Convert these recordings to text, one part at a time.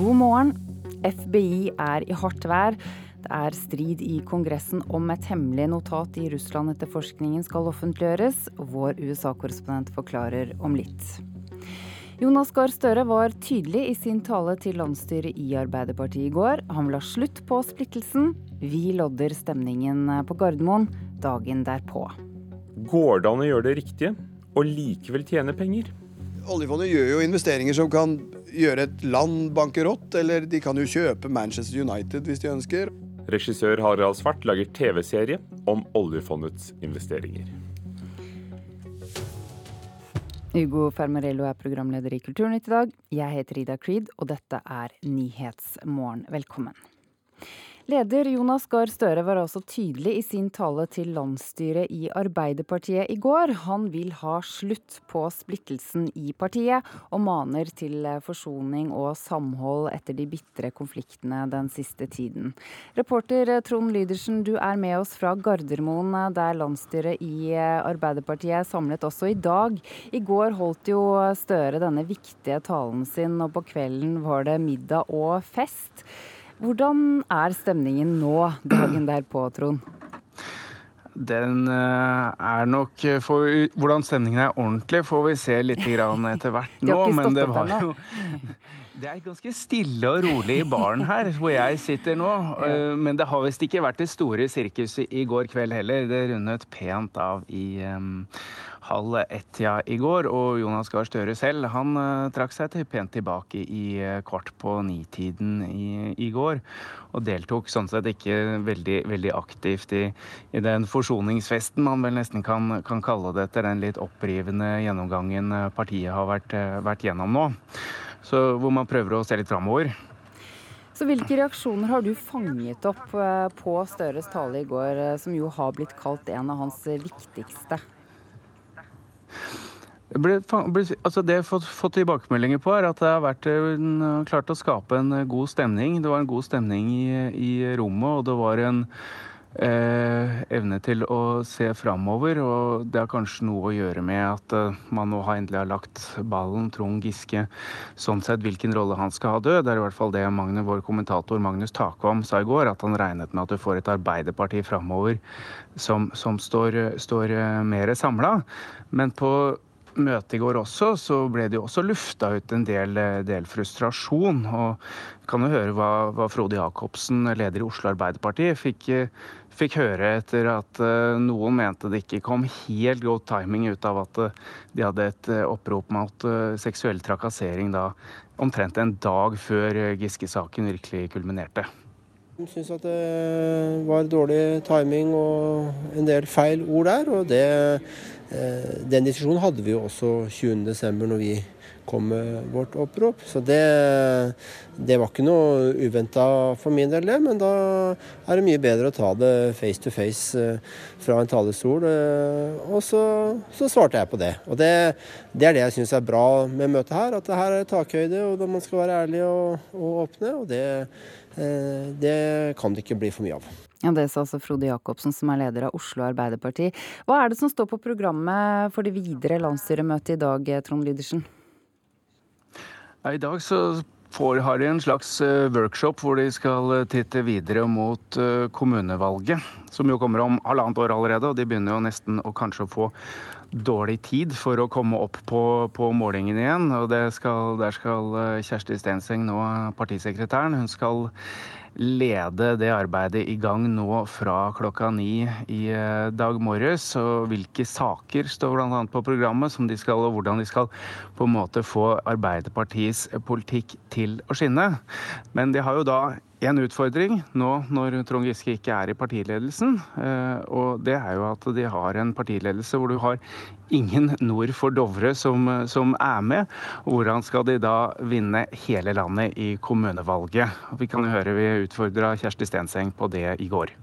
God morgen. FBI er i hardt vær. Det er strid i Kongressen om et hemmelig notat i Russland-etterforskningen skal offentliggjøres. Vår USA-korrespondent forklarer om litt. Jonas Gahr Støre var tydelig i sin tale til landsstyret i Arbeiderpartiet i går. Han vil ha slutt på splittelsen. Vi lodder stemningen på Gardermoen dagen derpå. Går det an å gjøre det riktige og likevel tjene penger? Oljefondet gjør jo investeringer som kan gjøre et land bankerott, eller de kan jo kjøpe Manchester United hvis de ønsker. Regissør Harald Svart lager TV-serie om oljefondets investeringer. Ugo Fermarello er programleder i Kulturnytt i dag. Jeg heter Ida Creed, og dette er Nyhetsmorgen. Velkommen. Leder Jonas Gahr Støre var også tydelig i sin tale til landsstyret i Arbeiderpartiet i går. Han vil ha slutt på splittelsen i partiet, og maner til forsoning og samhold etter de bitre konfliktene den siste tiden. Reporter Trond Lydersen, du er med oss fra Gardermoen, der landsstyret i Arbeiderpartiet er samlet også i dag. I går holdt jo Støre denne viktige talen sin, og på kvelden var det middag og fest. Hvordan er stemningen nå, dagen derpå, Trond? Den er nok for, Hvordan stemningen er ordentlig, får vi se litt etter hvert nå. men det var jo det er ganske stille og rolig i baren her hvor jeg sitter nå. Men det har visst ikke vært det store sirkuset i går kveld heller. Det rundet pent av i um, halv ett-tida i går. Og Jonas Gahr Støre selv han uh, trakk seg til pent tilbake i uh, kvart på ni-tiden i, i, går. Og deltok sånn sett ikke veldig, veldig aktivt i, i, den forsoningsfesten man vel nesten kan, kan, kalle det etter den litt opprivende gjennomgangen partiet har vært, uh, vært gjennom nå. Så hvor man prøver å se litt framover. Så Hvilke reaksjoner har du fanget opp på Støres tale i går, som jo har blitt kalt en av hans viktigste? Ble, altså det jeg har fått, tilbakemeldinger på, er at det har vært en, klart å skape en god stemning. Det var en god stemning i, i rommet, og det var en eh, evne til å se framover. Og det har kanskje noe å gjøre med at eh, man nå har endelig har lagt ballen Trond Giske sånn sett hvilken rolle han skal ha død. Det er i hvert fall det Magne, vår kommentator Magnus Takvam sa i går, at han regnet med at du får et Arbeiderparti framover som, som står, står uh, mer samla. Men på møtet i går også, så ble det jo også lufta ut en del, del frustrasjon. Og kan jo høre hva, hva Frode Jacobsen, leder i Oslo Arbeiderparti, fikk, fikk høre etter at uh, noen mente det ikke kom helt god timing ut av at uh, de hadde et uh, opprop mot seksuell trakassering da omtrent en dag før Giske-saken virkelig kulminerte. De syns at det var dårlig timing og en del feil ord der. og det Eh, den diskusjonen hadde vi jo også 20.12. når vi kom med vårt opprop. Så det, det var ikke noe uventa for min del, det. Men da er det mye bedre å ta det face to face eh, fra en talerstol. Eh, og så, så svarte jeg på det. Og det, det er det jeg syns er bra med møtet her. At det her er takhøyde, og man skal være ærlig og, og åpne. Og det, det kan det ikke bli for mye av. Ja, Det sa altså Frode Jacobsen, som er leder av Oslo Arbeiderparti. Hva er det som står på programmet for det videre landsstyremøtet i dag, Trond Lydersen? I dag så får, har de en slags uh, workshop hvor de skal uh, titte videre mot uh, kommunevalget, som jo kommer om halvannet år allerede. Og de begynner jo nesten å kanskje få dårlig tid for å komme opp på, på målingen igjen. Og skal, der skal Kjersti Stenseng, nå partisekretæren, hun skal lede det arbeidet i gang nå fra klokka ni i eh, dag morges. Og hvilke saker står bl.a. på programmet, som de skal, og hvordan de skal på en måte få Arbeiderpartiets politikk til å skinne. Men de har jo da en utfordring nå når Trond Giske ikke er i partiledelsen. Eh, og det er jo at de har en partiledelse hvor du har ingen nord for Dovre som, som er med. Hvordan skal de da vinne hele landet i kommunevalget? Vi kan høre vi utfordra Kjersti Stenseng på det i går.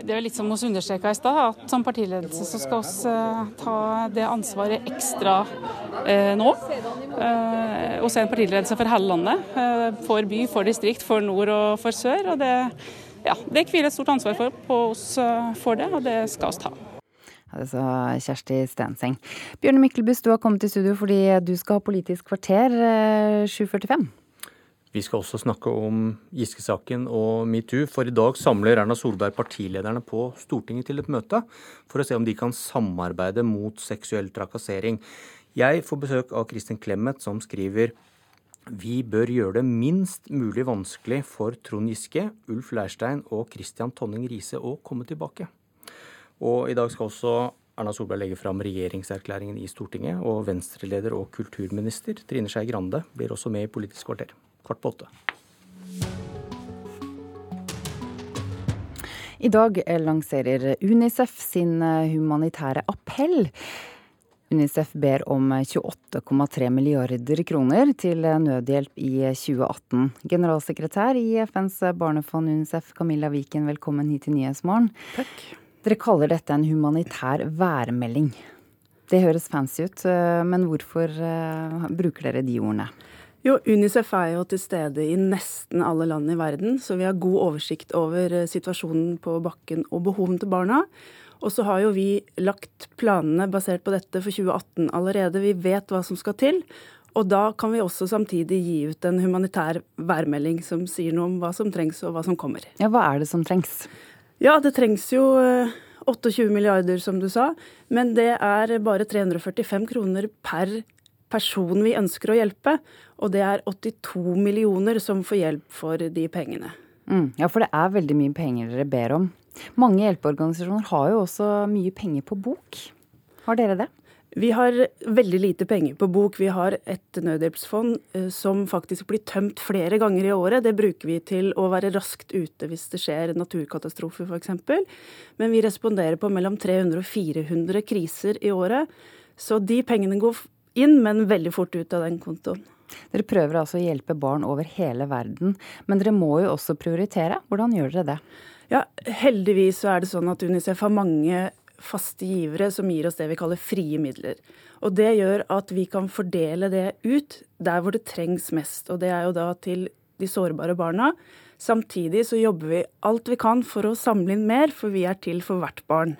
Det er litt som vi understreka i stad, at som partiledelse så skal vi uh, ta det ansvaret ekstra eh, nå. Uh, og se en partiledelse for hele landet. for by, for distrikt, for nord og for sør. og Det, ja, det hviler et stort ansvar for, på oss for det, og det skal vi ta. Det sa Kjersti Stenseng. Bjørne Myklebust, du har kommet til studio fordi du skal ha Politisk kvarter 7.45. Vi skal også snakke om Giske-saken og metoo, for i dag samler Erna Solberg partilederne på Stortinget til et møte for å se om de kan samarbeide mot seksuell trakassering. Jeg får besøk av Kristin Clemet, som skriver vi bør gjøre det minst mulig vanskelig for Trond Giske, Ulf Leirstein og Christian Tonning Riise å komme tilbake. Og i dag skal også Erna Solberg legge fram regjeringserklæringen i Stortinget, og Venstre-leder og kulturminister Trine Skei Grande blir også med i Politisk kvarter kvart på åtte. I dag lanserer Unicef sin eh, humanitære appell. Unicef ber om 28,3 milliarder kroner til nødhjelp i 2018. Generalsekretær i FNs barnefond Unicef, Camilla Wiken, velkommen hit til Nyhetsmorgen. Takk. Dere kaller dette en humanitær værmelding. Det høres fancy ut, eh, men hvorfor eh, bruker dere de ordene? Jo, Unicef er jo til stede i nesten alle land i verden, så vi har god oversikt over eh, situasjonen på bakken og behovene til barna. Og så har jo vi lagt planene basert på dette for 2018 allerede. Vi vet hva som skal til. Og da kan vi også samtidig gi ut en humanitær værmelding som sier noe om hva som trengs og hva som kommer. Ja, Hva er det som trengs? Ja, det trengs jo 28 eh, milliarder, som du sa. Men det er bare 345 kroner per person vi ønsker å hjelpe. Og det er 82 millioner som får hjelp for de pengene. Mm, ja, for det er veldig mye penger dere ber om. Mange hjelpeorganisasjoner har jo også mye penger på bok. Har dere det? Vi har veldig lite penger på bok. Vi har et nødhjelpsfond eh, som faktisk blir tømt flere ganger i året. Det bruker vi til å være raskt ute hvis det skjer naturkatastrofer f.eks. Men vi responderer på mellom 300 og 400 kriser i året. Så de pengene går inn, men veldig fort ut av den kontoen. Dere prøver altså å hjelpe barn over hele verden, men dere må jo også prioritere. Hvordan gjør dere det? Ja, Heldigvis så er det sånn at Unicef har mange faste givere som gir oss det vi kaller frie midler. Og Det gjør at vi kan fordele det ut der hvor det trengs mest. Og det er jo da til de sårbare barna. Samtidig så jobber vi alt vi kan for å samle inn mer, for vi er til for hvert barn.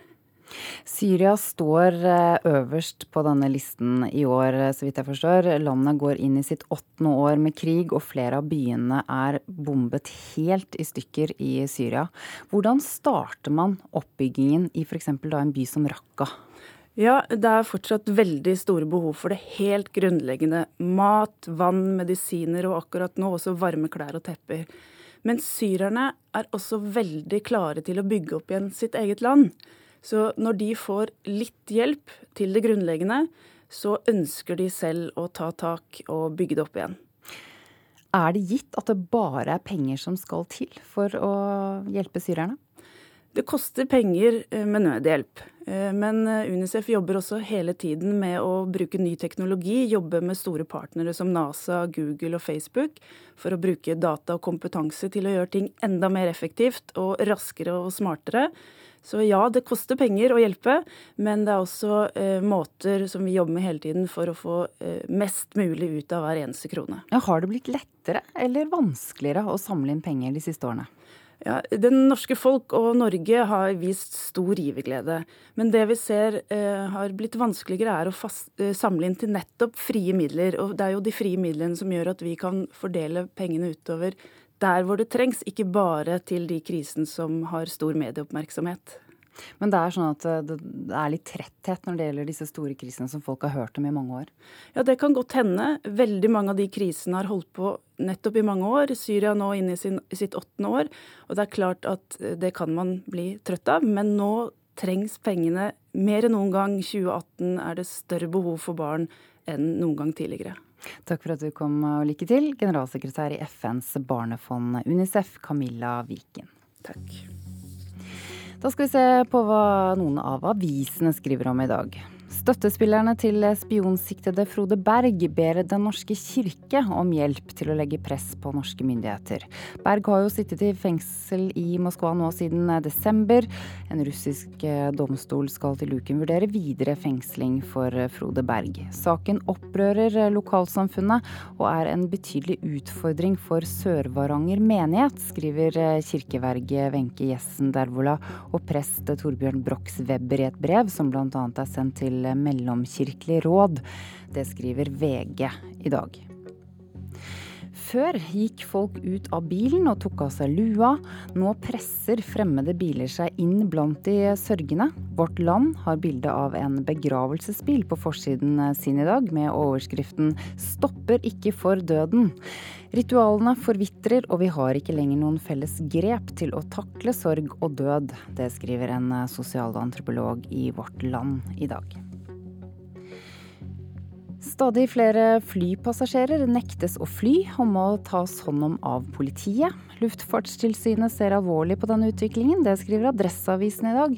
Syria står eh, øverst på denne listen i år, eh, så vidt jeg forstår. Landet går inn i sitt åttende år med krig, og flere av byene er bombet helt i stykker i Syria. Hvordan starter man oppbyggingen i f.eks. en by som Raqqa? Ja, det er fortsatt veldig store behov for det helt grunnleggende. Mat, vann, medisiner og akkurat nå også varme klær og tepper. Men syrerne er også veldig klare til å bygge opp igjen sitt eget land. Så når de får litt hjelp til det grunnleggende, så ønsker de selv å ta tak og bygge det opp igjen. Er det gitt at det bare er penger som skal til for å hjelpe syrerne? Det koster penger eh, med nødhjelp. Eh, men eh, Unicef jobber også hele tiden med å bruke ny teknologi. Jobbe med store partnere som NASA, Google og Facebook for å bruke data og kompetanse til å gjøre ting enda mer effektivt og raskere og smartere. Så ja, det koster penger å hjelpe, men det er også eh, måter som vi jobber med hele tiden for å få eh, mest mulig ut av hver eneste krone. Ja, har det blitt lettere eller vanskeligere å samle inn penger de siste årene? Ja, Det norske folk og Norge har vist stor giverglede. Men det vi ser eh, har blitt vanskeligere, er å fast, eh, samle inn til nettopp frie midler. Og det er jo de frie midlene som gjør at vi kan fordele pengene utover der hvor det trengs, ikke bare til de krisene som har stor medieoppmerksomhet. Men det er sånn at eh, det er litt tretthet når det gjelder disse store krisene som folk har hørt om i mange år? Ja, det kan godt hende. Veldig mange av de krisene har holdt på nettopp i mange år. Syria nå inne i, sin, i sitt åttende år. Og det er klart at eh, det kan man bli trøtt av. Men nå trengs pengene mer enn noen gang. 2018 er det større behov for barn enn noen gang tidligere. Takk for at du kom, og lykke til, generalsekretær i FNs barnefond UNICEF, Camilla Viken. Takk. Da skal vi se på hva noen av avisene skriver om i dag. Støttespillerne til spionsiktede Frode Berg ber Den norske kirke om hjelp til å legge press på norske myndigheter. Berg har jo sittet i fengsel i Moskva nå siden desember. En russisk eh, domstol skal til uken vurdere videre fengsling for Frode Berg. Saken opprører lokalsamfunnet og er en betydelig utfordring for Sør-Varanger menighet, skriver eh, kirkeverget Wenche Jessen Dervola og prest Torbjørn Brox Webber i et brev som bl.a. er sendt til mellomkirkelig råd. Det skriver VG i dag. Før gikk folk ut av bilen og tok av seg lua. Nå presser fremmede biler seg inn blant de sørgende. Vårt Land har bilde av en begravelsesbil på forsiden sin i dag, med overskriften 'Stopper ikke for døden'. Ritualene forvitrer, og vi har ikke lenger noen felles grep til å takle sorg og død. Det skriver en sosialantropolog i Vårt Land i dag. Stadig flere flypassasjerer nektes å fly og må tas hånd om av politiet. Luftfartstilsynet ser alvorlig på denne utviklingen, det skriver Adresseavisen i dag.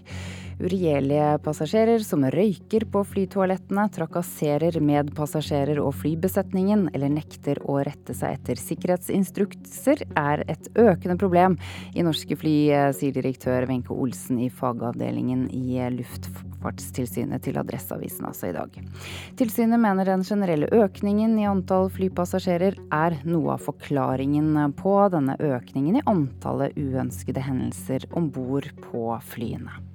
Uregjerlige passasjerer som røyker på flytoalettene, trakasserer medpassasjerer og flybesetningen eller nekter å rette seg etter sikkerhetsinstrukser, er et økende problem i norske fly, sier direktør Wenche Olsen i fagavdelingen i Luftfartstilsynet til Adresseavisen altså i dag. Tilsynet mener den generelle økningen i antall flypassasjerer er noe av forklaringen på denne økningen i antallet uønskede hendelser om bord på flyene.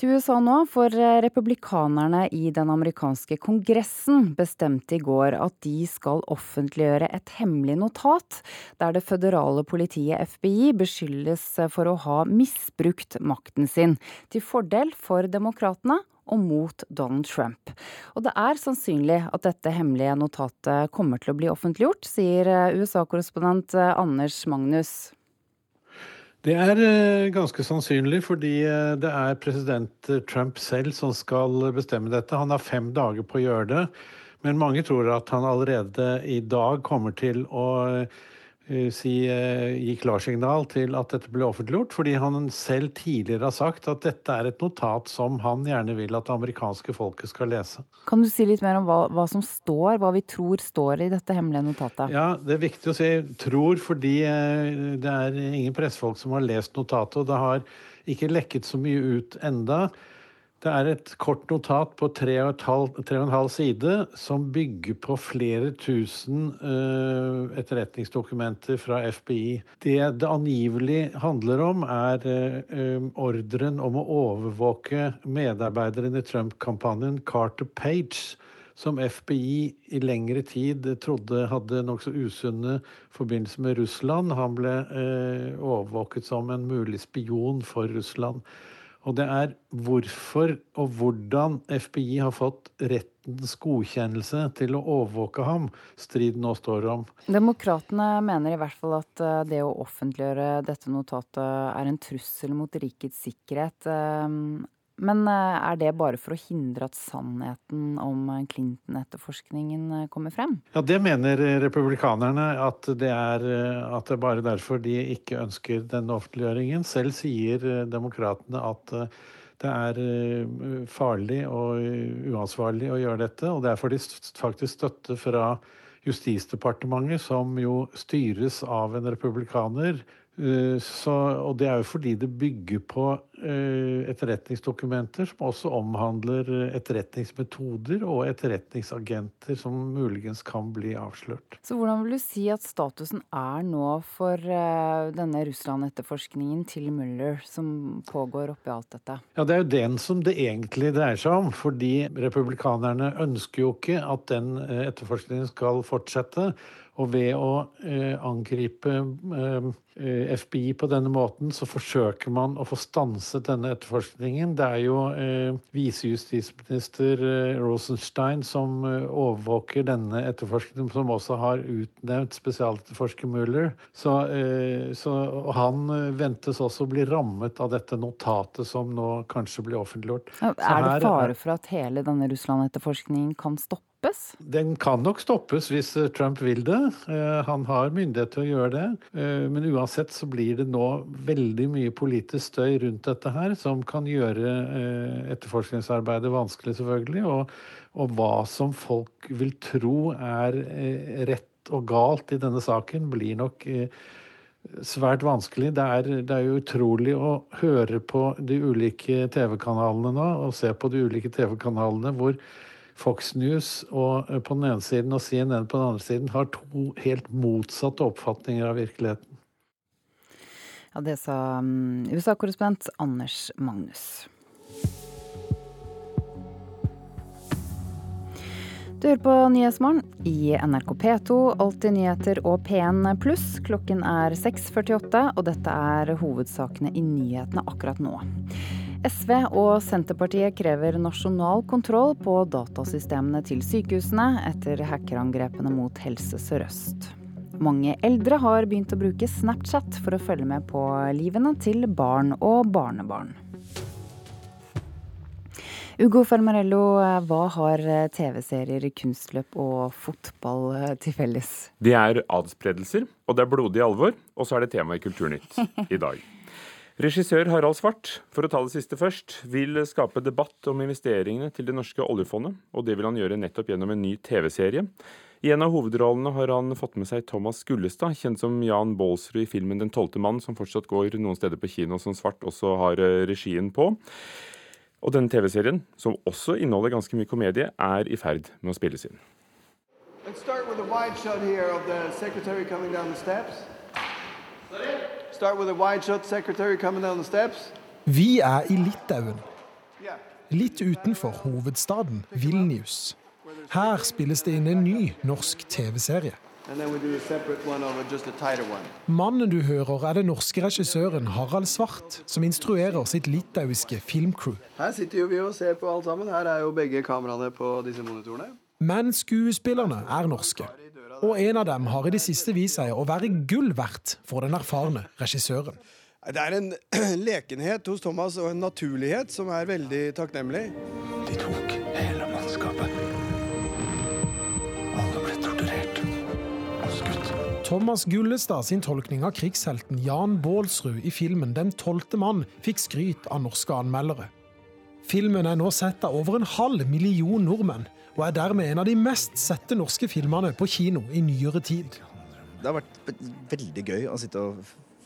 Til USA nå, for republikanerne i den amerikanske kongressen bestemte i går at de skal offentliggjøre et hemmelig notat der det føderale politiet FBI beskyldes for å ha misbrukt makten sin til fordel for demokratene og mot Donald Trump. Og det er sannsynlig at dette hemmelige notatet kommer til å bli offentliggjort, sier USA-korrespondent Anders Magnus. Det er ganske sannsynlig, fordi det er president Trump selv som skal bestemme dette. Han har fem dager på å gjøre det, men mange tror at han allerede i dag kommer til å si, gi klarsignal til at dette ble offentliggjort, fordi han selv tidligere har sagt at dette er et notat som han gjerne vil at det amerikanske folket skal lese. Kan du si litt mer om hva, hva, som står, hva vi tror står i dette hemmelige notatet? Ja, Det er viktig å si 'tror', fordi det er ingen pressefolk som har lest notatet, og det har ikke lekket så mye ut enda. Det er et kort notat på tre og, halv, tre og en halv side som bygger på flere tusen uh, etterretningsdokumenter fra FBI. Det det angivelig handler om, er uh, ordren om å overvåke medarbeideren i Trump-kampanjen, Carter Page, som FBI i lengre tid trodde hadde nokså usunne forbindelser med Russland. Han ble overvåket som en mulig spion for Russland. Og det er hvorfor og hvordan FBI har fått rettens godkjennelse til å overvåke ham, striden nå står om. Demokratene mener i hvert fall at det å offentliggjøre dette notatet er en trussel mot rikets sikkerhet. Men er det bare for å hindre at sannheten om Clinton-etterforskningen kommer frem? Ja, Det mener republikanerne, at det er, at det er bare derfor de ikke ønsker denne offentliggjøringen. Selv sier demokratene at det er farlig og uansvarlig å gjøre dette. Og derfor de faktisk støtte fra Justisdepartementet, som jo styres av en republikaner. Så, og det er jo fordi det bygger på uh, etterretningsdokumenter som også omhandler etterretningsmetoder og etterretningsagenter som muligens kan bli avslørt. Så hvordan vil du si at statusen er nå for denne Russland-etterforskningen til Mueller som pågår oppi alt dette? Ja, Det er jo den som det egentlig dreier seg om. Fordi republikanerne ønsker jo ikke at den etterforskningen skal fortsette. Og ved å eh, angripe eh, FBI på denne måten, så forsøker man å få stanset denne etterforskningen. Det er jo eh, visejustisminister Rosenstein som overvåker denne etterforskningen, som også har utnevnt spesialetterforsker Mueller. Så, så han ventes også å bli rammet av dette notatet som nå kanskje blir offentliggjort. er det fare for at hele denne Russland-etterforskningen kan stoppe? Den kan nok stoppes hvis Trump vil det. Han har myndighet til å gjøre det. Men uansett så blir det nå veldig mye politisk støy rundt dette her, som kan gjøre etterforskningsarbeidet vanskelig, selvfølgelig. Og, og hva som folk vil tro er rett og galt i denne saken, blir nok svært vanskelig. Det er, det er, jo utrolig å høre på de ulike TV-kanalene nå, og se på de ulike TV-kanalene hvor Fox News og, på den ene siden og CNN på den andre siden har to helt motsatte oppfatninger av virkeligheten. Ja, Det sa USA-korrespondent Anders Magnus. Du hører på Nyhetsmorgen i NRK P2, Alltid nyheter og P1 pluss. Klokken er 6.48, og dette er hovedsakene i nyhetene akkurat nå. SV og Senterpartiet krever nasjonal kontroll på datasystemene til sykehusene etter hackerangrepene mot Helse Sør-Øst. Mange eldre har begynt å bruke Snapchat for å følge med på livene til barn og barnebarn. Ugo Fermarello, hva har TV-serier, kunstløp og fotball til felles? Det er adspredelser, og det er blodig alvor, og så er det tema i Kulturnytt i dag. Regissør Harald Svart, for å ta det siste først, vil skape debatt om investeringene til det norske oljefondet, og det vil han gjøre nettopp gjennom en ny TV-serie. I en av hovedrollene har han fått med seg Thomas Gullestad, kjent som Jan Baalsrud i filmen 'Den tolvte mann', som fortsatt går noen steder på kino, som Svart også har regien på. Og denne TV-serien, som også inneholder ganske mye komedie, er i ferd med å spilles inn. Vi er i Litauen. Litt utenfor hovedstaden Vilnius. Her spilles det inn en ny norsk TV-serie. Mannen du hører, er den norske regissøren Harald Svart, som instruerer sitt litauiske filmcrew. Her sitter jo vi og ser på alt sammen. Her er jo begge kameraene på disse monitorene. Men skuespillerne er norske. Og en av dem har i det siste vist seg å være gull verdt for den erfarne regissøren. Det er en lekenhet hos Thomas og en naturlighet som er veldig takknemlig. De tok hele mannskapet. Alle ble torturert og skutt. Thomas Gullestad sin tolkning av krigshelten Jan Baalsrud i filmen 'Den tolvte mann' fikk skryt av norske anmeldere. Filmen er nå sett av over en halv million nordmenn, og er dermed en av de mest sette norske filmene på kino i nyere tid. Det har vært veldig gøy å sitte og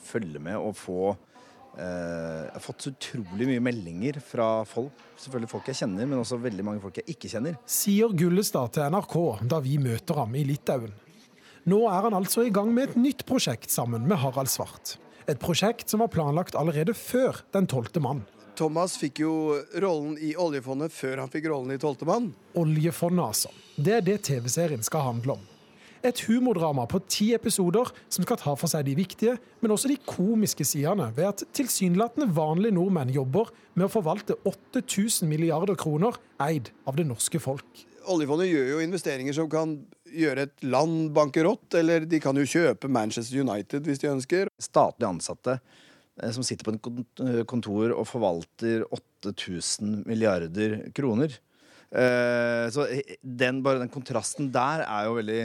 følge med og få eh, Jeg har fått så utrolig mye meldinger fra folk. Selvfølgelig folk jeg kjenner, men også veldig mange folk jeg ikke kjenner. Sier Gullestad til NRK da vi møter ham i Litauen. Nå er han altså i gang med et nytt prosjekt sammen med Harald Svart. Et prosjekt som var planlagt allerede før Den tolvte mann. Thomas fikk jo rollen i oljefondet før han fikk rollen i Tolvtemann. Oljefondet, altså. Det er det TV-serien skal handle om. Et humordrama på ti episoder som skal ta for seg de viktige, men også de komiske sidene ved at tilsynelatende vanlige nordmenn jobber med å forvalte 8000 milliarder kroner eid av det norske folk. Oljefondet gjør jo investeringer som kan gjøre et land bankerott, eller de kan jo kjøpe Manchester United hvis de ønsker. Statlig ansatte som sitter på en kontor og forvalter 8000 milliarder kroner. Eh, så den, bare den kontrasten der er jo veldig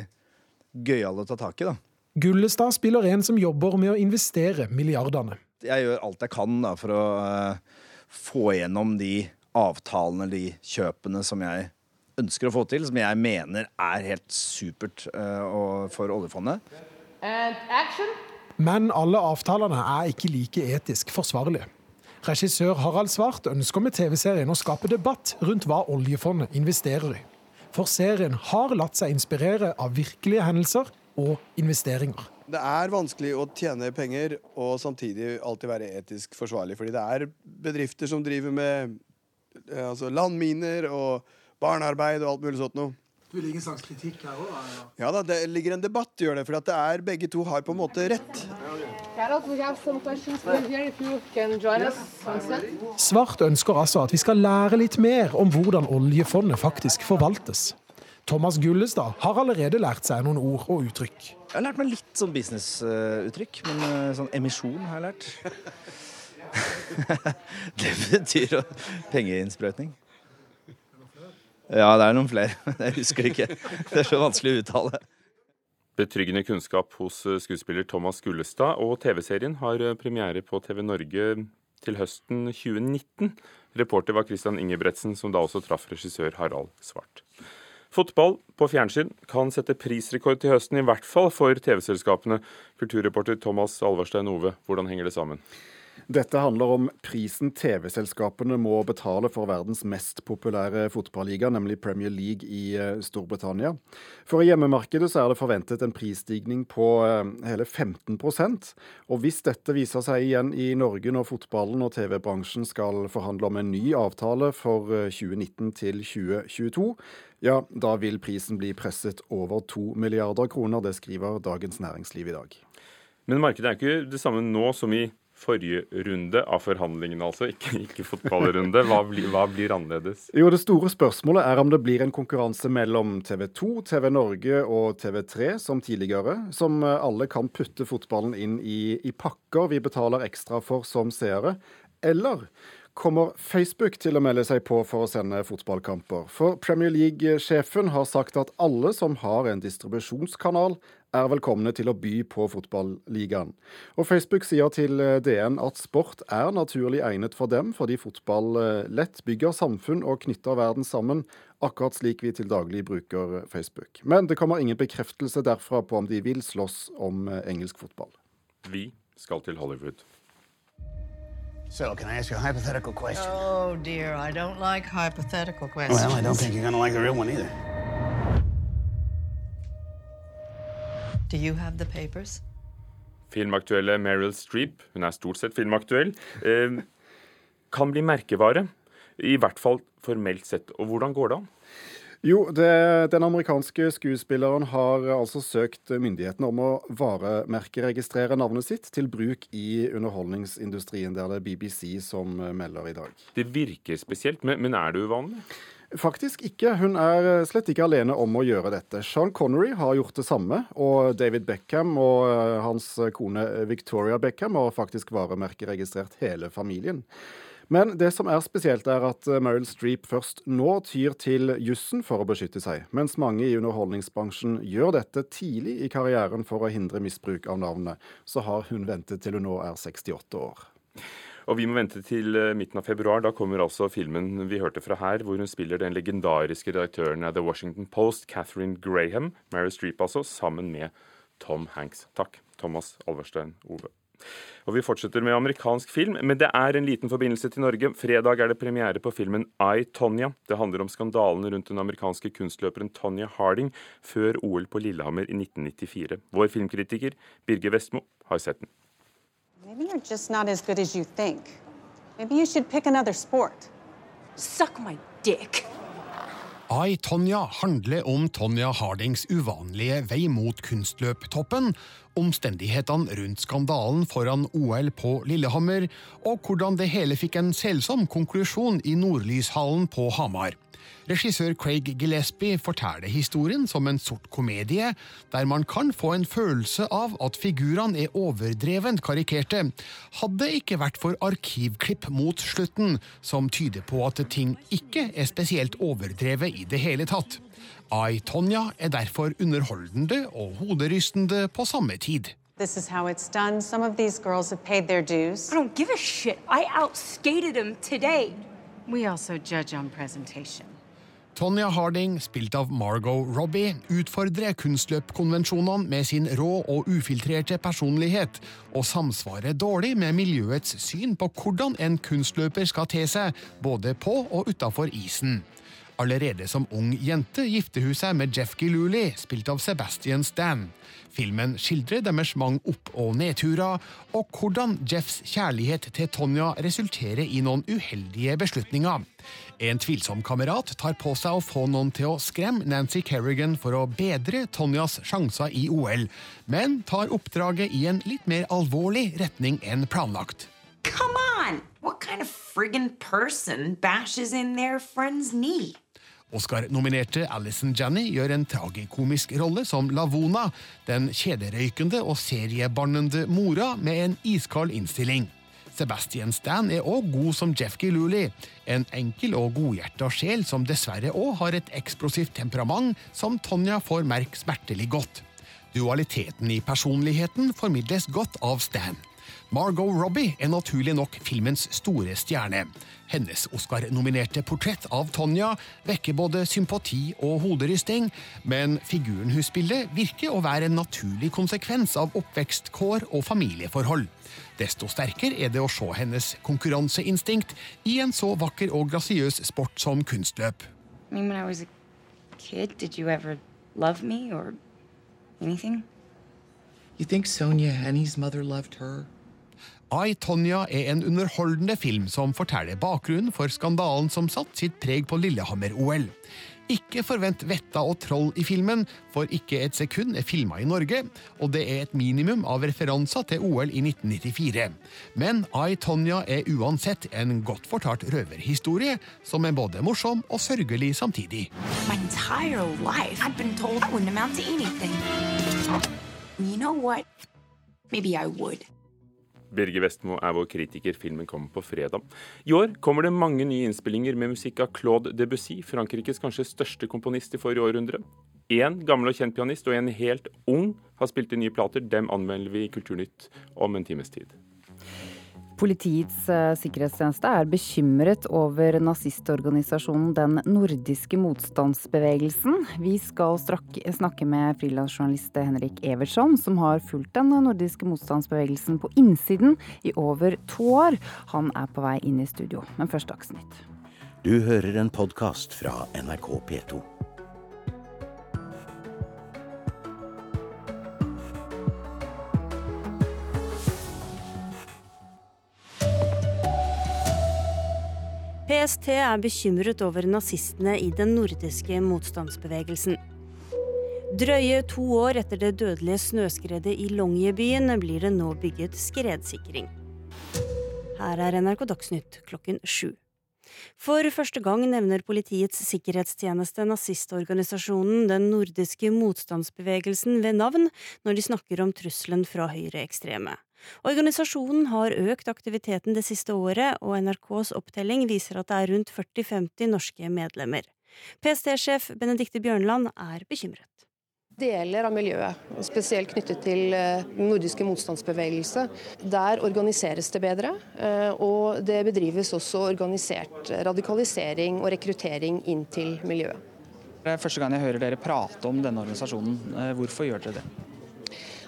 gøyal å ta tak i, da. Gullestad spiller en som jobber med å investere milliardene. Jeg gjør alt jeg kan da, for å få gjennom de avtalene, de kjøpene som jeg ønsker å få til, som jeg mener er helt supert for oljefondet. Men alle avtalene er ikke like etisk forsvarlige. Regissør Harald Svart ønsker med TV-serien å skape debatt rundt hva oljefondet investerer i. For serien har latt seg inspirere av virkelige hendelser og investeringer. Det er vanskelig å tjene penger og samtidig alltid være etisk forsvarlig. Fordi det er bedrifter som driver med altså landminer og barnearbeid og alt mulig sånt noe. Du ligger en slags kritikk her òg? Ja da, det ligger en debatt, gjør det. For det er, begge to har på en måte rett. Svart ønsker altså at vi skal lære litt mer om hvordan oljefondet faktisk forvaltes. Thomas Gullestad har allerede lært seg noen ord og uttrykk. Jeg har lært meg litt sånn businessuttrykk, men sånn emisjon har jeg lært. det betyr pengeinnsprøytning. Ja, det er noen flere. Jeg husker ikke. Det er så vanskelig å uttale. Betryggende kunnskap hos skuespiller Thomas Gullestad, og TV-serien har premiere på TV Norge til høsten 2019. Reporter var Christian Ingebretsen, som da også traff regissør Harald Svart. Fotball på fjernsyn kan sette prisrekord til høsten, i hvert fall for TV-selskapene. Kulturreporter Thomas Alvarstein Ove, hvordan henger det sammen? Dette handler om prisen TV-selskapene må betale for verdens mest populære fotballiga, nemlig Premier League i eh, Storbritannia. For i hjemmemarkedet så er det forventet en prisstigning på eh, hele 15% Og hvis dette viser seg igjen i Norge når fotballen og TV-bransjen skal forhandle om en ny avtale for 2019 til 2022, ja, da vil prisen bli presset over to milliarder kroner. Det skriver Dagens Næringsliv i dag. Men markedet er ikke det samme nå som i forrige runde av forhandlingene, altså, ikke, ikke fotballrunde. Hva blir, hva blir, annerledes? Jo, Det store spørsmålet er om det blir en konkurranse mellom TV 2, TV Norge og TV3 som tidligere, som alle kan putte fotballen inn i, i pakker vi betaler ekstra for som seere. Eller kommer Facebook til å melde seg på for å sende fotballkamper. For Premier League-sjefen har sagt at alle som har en distribusjonskanal, er velkomne til å by på fotballigaen. Og Facebook sier til eh, DN at sport er naturlig egnet for dem, fordi fotball eh, lett bygger samfunn og knytter verden sammen, akkurat slik vi til daglig bruker Facebook. Men det kommer ingen bekreftelse derfra på om de vil slåss om eh, engelsk fotball. Vi skal til Hollywood. So, can I ask you a hypothetical question? Oh, dear, I don't like hypothetical questions. Well, I don't think you're going to like the real one either. Do you have the papers? Filmaktuelle Meryl Streep, hun er stort sett filmaktuell, eh, kan bli merkevare. I hvert fall formelt sett. Og hvordan går det an? Jo, det, den amerikanske skuespilleren har altså søkt myndighetene om å varemerkeregistrere navnet sitt til bruk i underholdningsindustrien. Der Det er BBC som melder i dag. Det virker spesielt, men, men er det uvanlig? Faktisk ikke. Hun er slett ikke alene om å gjøre dette. Sean Connery har gjort det samme, og David Beckham og eh, hans kone Victoria Beckham har faktisk varemerkeregistrert hele familien. Men det som er spesielt, er at eh, Meryl Streep først nå tyr til jussen for å beskytte seg, mens mange i underholdningsbransjen gjør dette tidlig i karrieren for å hindre misbruk av navnet. Så har hun ventet til hun nå er 68 år. Og vi må vente til eh, midten av februar. Da kommer altså filmen vi hørte fra her, hvor hun spiller den legendariske redaktøren av The Washington Post, Catherine Graham, Mary Streep altså, sammen med Tom Hanks. Takk, Thomas Alverstein Ove. Og Vi fortsetter med amerikansk film, men det er en liten forbindelse til Norge. Fredag er det premiere på filmen I, Tonja. Det handler om skandalene rundt den amerikanske kunstløperen Tonja Harding før OL på Lillehammer i 1994. Vår filmkritiker Birger Vestmo har sett den. Maybe you're just not as good as you think. Maybe you should pick another sport. Suck my dick. I, Tonja handler om Tonja Hardings uvanlige vei mot kunstløptoppen, omstendighetene rundt skandalen foran OL på Lillehammer, og hvordan det hele fikk en selsom konklusjon i Nordlyshallen på Hamar. Regissør Craig Gillespie forteller historien som en sort komedie, der man kan få en følelse av at figurene er overdrevent karikerte, hadde det ikke vært for arkivklipp mot slutten, som tyder på at ting ikke er spesielt overdrevet i det hele tatt. I, Tonja er derfor underholdende og hoderystende på samme tid. This is how it's done. Some of these girls have paid their dues. I don't give a shit. I outskated them today. Tonja Harding, spilt av Margot Robbie, utfordrer kunstløpkonvensjonene med sin rå og ufiltrerte personlighet, og samsvarer dårlig med miljøets syn på hvordan en kunstløper skal te seg, både på og utafor isen. Allerede som ung jente gifter hun seg med Jeff Gillooly, spilt av Sebastian Stan. Filmen skildrer deres mange opp- og nedturer, og hvordan Jeffs kjærlighet til Tonja resulterer i noen uheldige beslutninger. En tvilsom kamerat tar på seg å få noen til å skremme Nancy Kerrigan for å bedre Tonjas sjanser i OL, men tar oppdraget i en litt mer alvorlig retning enn planlagt. Come on! What kind of friggin' person bashes in their friend's knee? Oscar-nominerte Alison Janney gjør en tragikomisk rolle som Lavona, den kjederøykende og seriebarnende mora med en iskald innstilling. Sebastian Stan er òg god som Jeff Gillooly, en enkel og godhjerta sjel som dessverre òg har et eksplosivt temperament som Tonja får merke smertelig godt. Dualiteten i personligheten formidles godt av Stan. Margot Robbie er naturlig nok filmens store stjerne. Hennes Oscar-nominerte portrett av Tonja vekker både sympati og hoderysting, men figuren hun spiller, virker å være en naturlig konsekvens av oppvekstkår og familieforhold. Desto sterkere er det å se hennes konkurranseinstinkt i en så vakker og grasiøs sport som kunstløp. I mean, when I was a kid, did you ever love me or anything? You think Sonia Henny's mother loved her? I, Tonja er en underholdende film som forteller bakgrunnen for skandalen som satte sitt preg på Lillehammer-OL. Ikke forvent vetta og troll i filmen, for ikke et sekund er filma i Norge, og det er et minimum av referanser til OL i 1994. Men I, Tonja er uansett en godt fortalt røverhistorie, som er både morsom og sørgelig samtidig. My entire life, I've been told I wouldn't amount to anything. You know what? Maybe I would. Birger Vestmo er vår kritiker. Filmen kommer på fredag. I år kommer det mange nye innspillinger med musikk av Claude Debussy, Frankrikes kanskje største komponist i forrige århundre. Én gammel og kjent pianist og en helt ung har spilt inn nye plater. Dem anmelder vi i Kulturnytt om en times tid. Politiets eh, sikkerhetstjeneste er bekymret over nazistorganisasjonen Den nordiske motstandsbevegelsen. Vi skal snakke med frilansjournalist Henrik Evertsson, som har fulgt den nordiske motstandsbevegelsen på innsiden i over to år. Han er på vei inn i studio, men først Dagsnytt. Du hører en podkast fra NRK P2. PST er bekymret over nazistene i den nordiske motstandsbevegelsen. Drøye to år etter det dødelige snøskredet i Longyearbyen blir det nå bygget skredsikring. Her er NRK Dagsnytt klokken sju. For første gang nevner Politiets sikkerhetstjeneste nazistorganisasjonen Den nordiske motstandsbevegelsen ved navn når de snakker om trusselen fra høyreekstreme. Organisasjonen har økt aktiviteten det siste året, og NRKs opptelling viser at det er rundt 40-50 norske medlemmer. PST-sjef Benedicte Bjørnland er bekymret. Deler av miljøet, spesielt knyttet til eh, den nordiske motstandsbevegelse, der organiseres det bedre. Eh, og det bedrives også organisert radikalisering og rekruttering inn til miljøet. Det er første gang jeg hører dere prate om denne organisasjonen. Eh, hvorfor gjør dere det?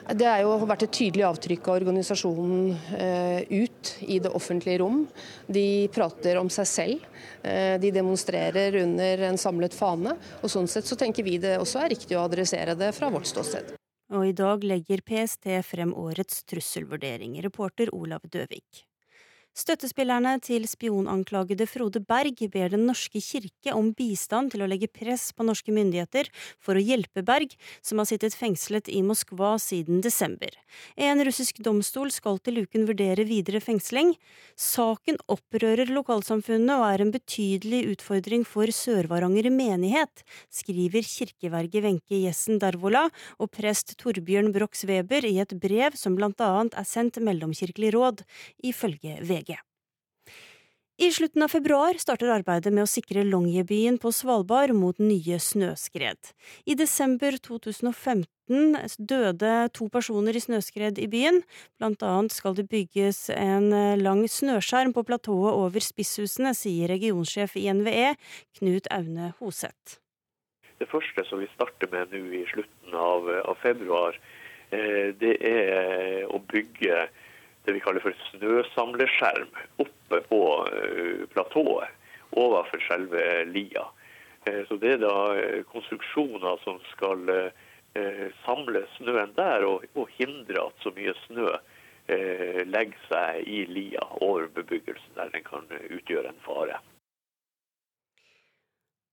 Det har jo vært et tydelig avtrykk av organisasjonen eh, ut i det offentlige rom. De prater om seg selv. Eh, de demonstrerer under en samlet fane. Og sånn sett så tenker vi det også er riktig å adressere det fra vårt ståsted. Og i dag legger PST frem årets trusselvurdering, reporter Olav Døvik. Støttespillerne til spionanklagede Frode Berg ber Den norske kirke om bistand til å legge press på norske myndigheter for å hjelpe Berg, som har sittet fengslet i Moskva siden desember. En russisk domstol skal til uken vurdere videre fengsling. Saken opprører lokalsamfunnet og er en betydelig utfordring for Sør-Varanger menighet, skriver kirkeverget Wenche Jessen Darvola og prest Torbjørn Brox Weber i et brev som blant annet er sendt Mellomkirkelig råd, ifølge VG. I slutten av februar starter arbeidet med å sikre Longyearbyen på Svalbard mot nye snøskred. I desember 2015 døde to personer i snøskred i byen. Blant annet skal det bygges en lang snøskjerm på platået over spisshusene, sier regionsjef i NVE, Knut Aune Hoseth. Det første som vi starter med nå i slutten av, av februar, eh, det er å bygge det vi kaller for snøsamleskjerm oppe på uh, platået overfor selve lia. Uh, så Det er da uh, konstruksjoner som skal samle snøen der og, og, hindre at så mye snø legger seg i lia over bebyggelsen der den kan utgjøre en fare.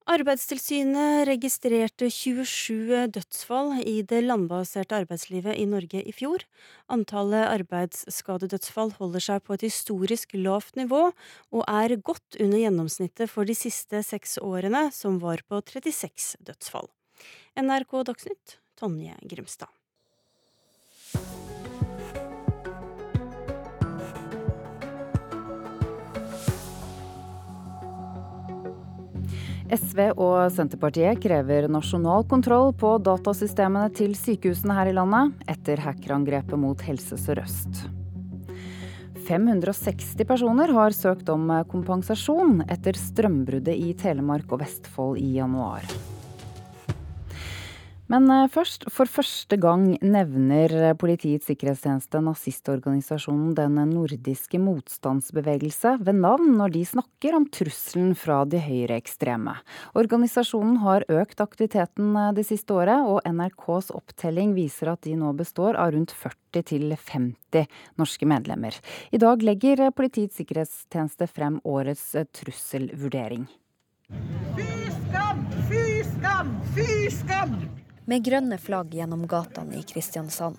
Arbeidstilsynet registrerte 27 dødsfall i det landbaserte arbeidslivet i Norge i fjor. Antallet arbeidsskadedødsfall holder seg på et historisk lavt nivå, og er godt under gjennomsnittet for de siste seks årene, som var på 36 dødsfall. NRK Dagsnytt, Tonje Grimstad. SV og Senterpartiet krever nasjonal kontroll på datasystemene til sykehusene her i landet etter hackerangrepet mot Helse Sør-Øst. 560 personer har søkt om kompensasjon etter strømbruddet i Telemark og Vestfold i januar. Men eh, først, for første gang nevner Politiets sikkerhetstjeneste nazistorganisasjonen Den nordiske motstandsbevegelse ved navn når de snakker om trusselen fra de høyreekstreme. Organisasjonen har økt aktiviteten eh, det siste året, og NRKs opptelling viser at de nå består av rundt 40 til 50 norske medlemmer. I dag legger Politiets sikkerhetstjeneste frem årets eh, trusselvurdering. Fy skam! Fy skam! Fy skam! Med grønne flagg gjennom gatene i Kristiansand.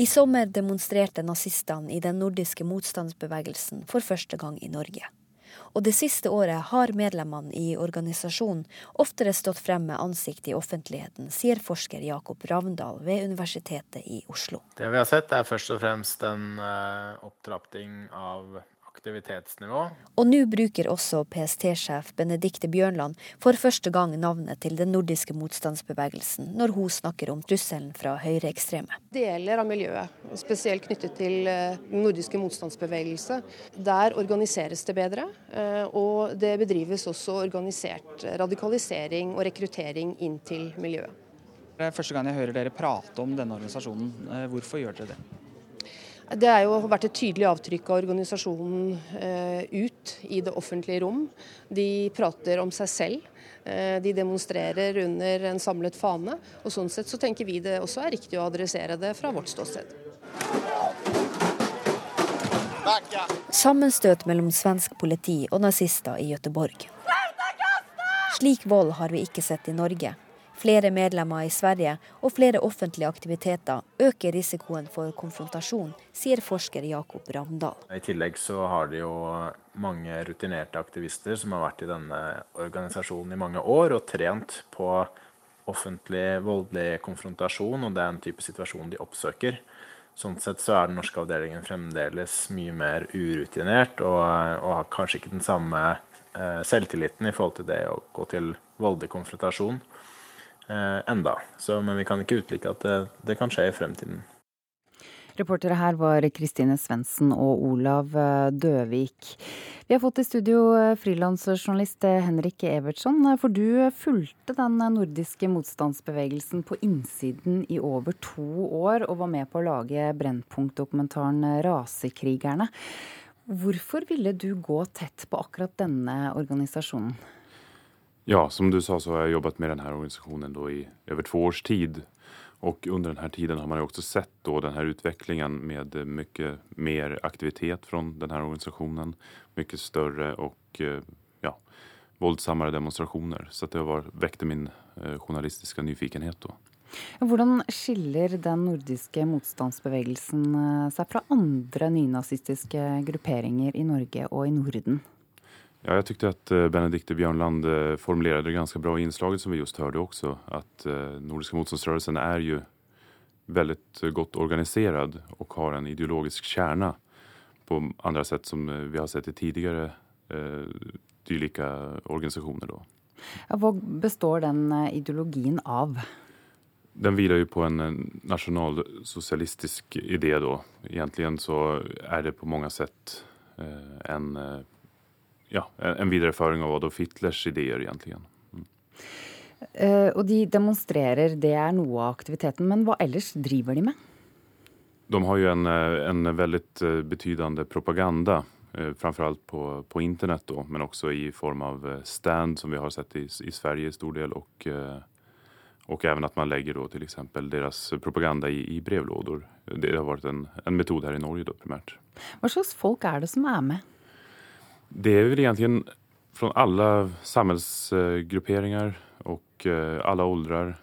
I sommer demonstrerte nazistene i den nordiske motstandsbevegelsen for første gang i Norge. Og det siste året har medlemmene i organisasjonen oftere stått frem med ansikt i offentligheten, sier forsker Jakob Ravndal ved Universitetet i Oslo. Det vi har sett er først og fremst en uh, opptrapping av aktivitetsnivå. Og nå bruker også PST-sjef Benedicte Bjørnland for første gang navnet til den nordiske motstandsbevegelsen når hun snakker om trusselen fra høyreekstreme. Deler av miljøet, spesielt knyttet til eh, den nordiske motstandsbevegelse, der organiseres det bedre. Eh, og det bedrives også organisert radikalisering og rekruttering inn til miljøet. Det er første gang jeg hører dere prate om denne organisasjonen. Eh, hvorfor gjør dere det? Det har jo vært et tydelig avtrykk av organisasjonen eh, ut i det offentlige rom. De prater om seg selv. Eh, de demonstrerer under en samlet fane. Og Sånn sett så tenker vi det også er riktig å adressere det fra vårt ståsted. Sammenstøt mellom svensk politi og nazister i Gøteborg. Slik vold har vi ikke sett i Norge. Flere medlemmer i Sverige og flere offentlige aktiviteter øker risikoen for konfrontasjon, sier forsker Jakob Ramdal. I tillegg så har de jo mange rutinerte aktivister som har vært i denne organisasjonen i mange år og trent på offentlig voldelig konfrontasjon, og det er en type situasjon de oppsøker. Sånn sett så er den norske avdelingen fremdeles mye mer urutinert og, og har kanskje ikke den samme eh, selvtilliten i forhold til det å gå til voldelig konfrontasjon eh, enda. Så, men vi kan ikke utelukke at det, det, kan skje i fremtiden. Reportere her var Kristine Svendsen og Olav eh, Døvik. Vi har fått i studio eh, frilansjournalist eh, Henrik Evertsson. For du fulgte den nordiske motstandsbevegelsen på innsiden i over to år, og var med på å lage Brennpunkt-dokumentaren 'Rasekrigerne'. Hvorfor ville du gå tett på akkurat denne organisasjonen? Ja, som du sa så har jag jobbat med den här organisationen då i över två års tid. Och under den här tiden har man också sett då den här med mycket mer aktivitet från den här organisationen. Mycket större och eh, ja, våldsammare demonstrationer. Så det var, väckte min eh, journalistiska nyfikenhet då. Hvordan skiller den nordiske motstandsbevegelsen eh, seg fra andre nynazistiske grupperinger i Norge og i Norden? Ja, jag tyckte att eh, Benedikte Björnland eh, formulerade det ganska bra i inslaget som vi just hörde också. Att nordiske Nordiska motståndsrörelsen är ju väldigt gott organiserad och har en ideologisk kärna på andra sätt som vi har sett i tidligere eh, dylika organisationer. Då. Ja, vad består den ideologien av? Den vilar ju på en nationalsocialistisk idé då. Egentligen så är det på många sätt eh, en ja, en videreføring av Adolf Hitlers ideer, egentlig. Mm. Uh, og de demonstrerer, det er noe av aktiviteten. Men hva ellers driver de med? De har jo en, eh, en veldig eh, betydende propaganda. Framförallt på, på internett då, men også i form av stand som vi har sett i, i Sverige i stor del. og, og even at man legger då til eksempel deres propaganda i, i brevlådor. Det har vært en, en metode her i Norge då primært. Hva slags folk er det som er med? Det är väl egentligen från alla samhällsgrupperingar och alle alla åldrar.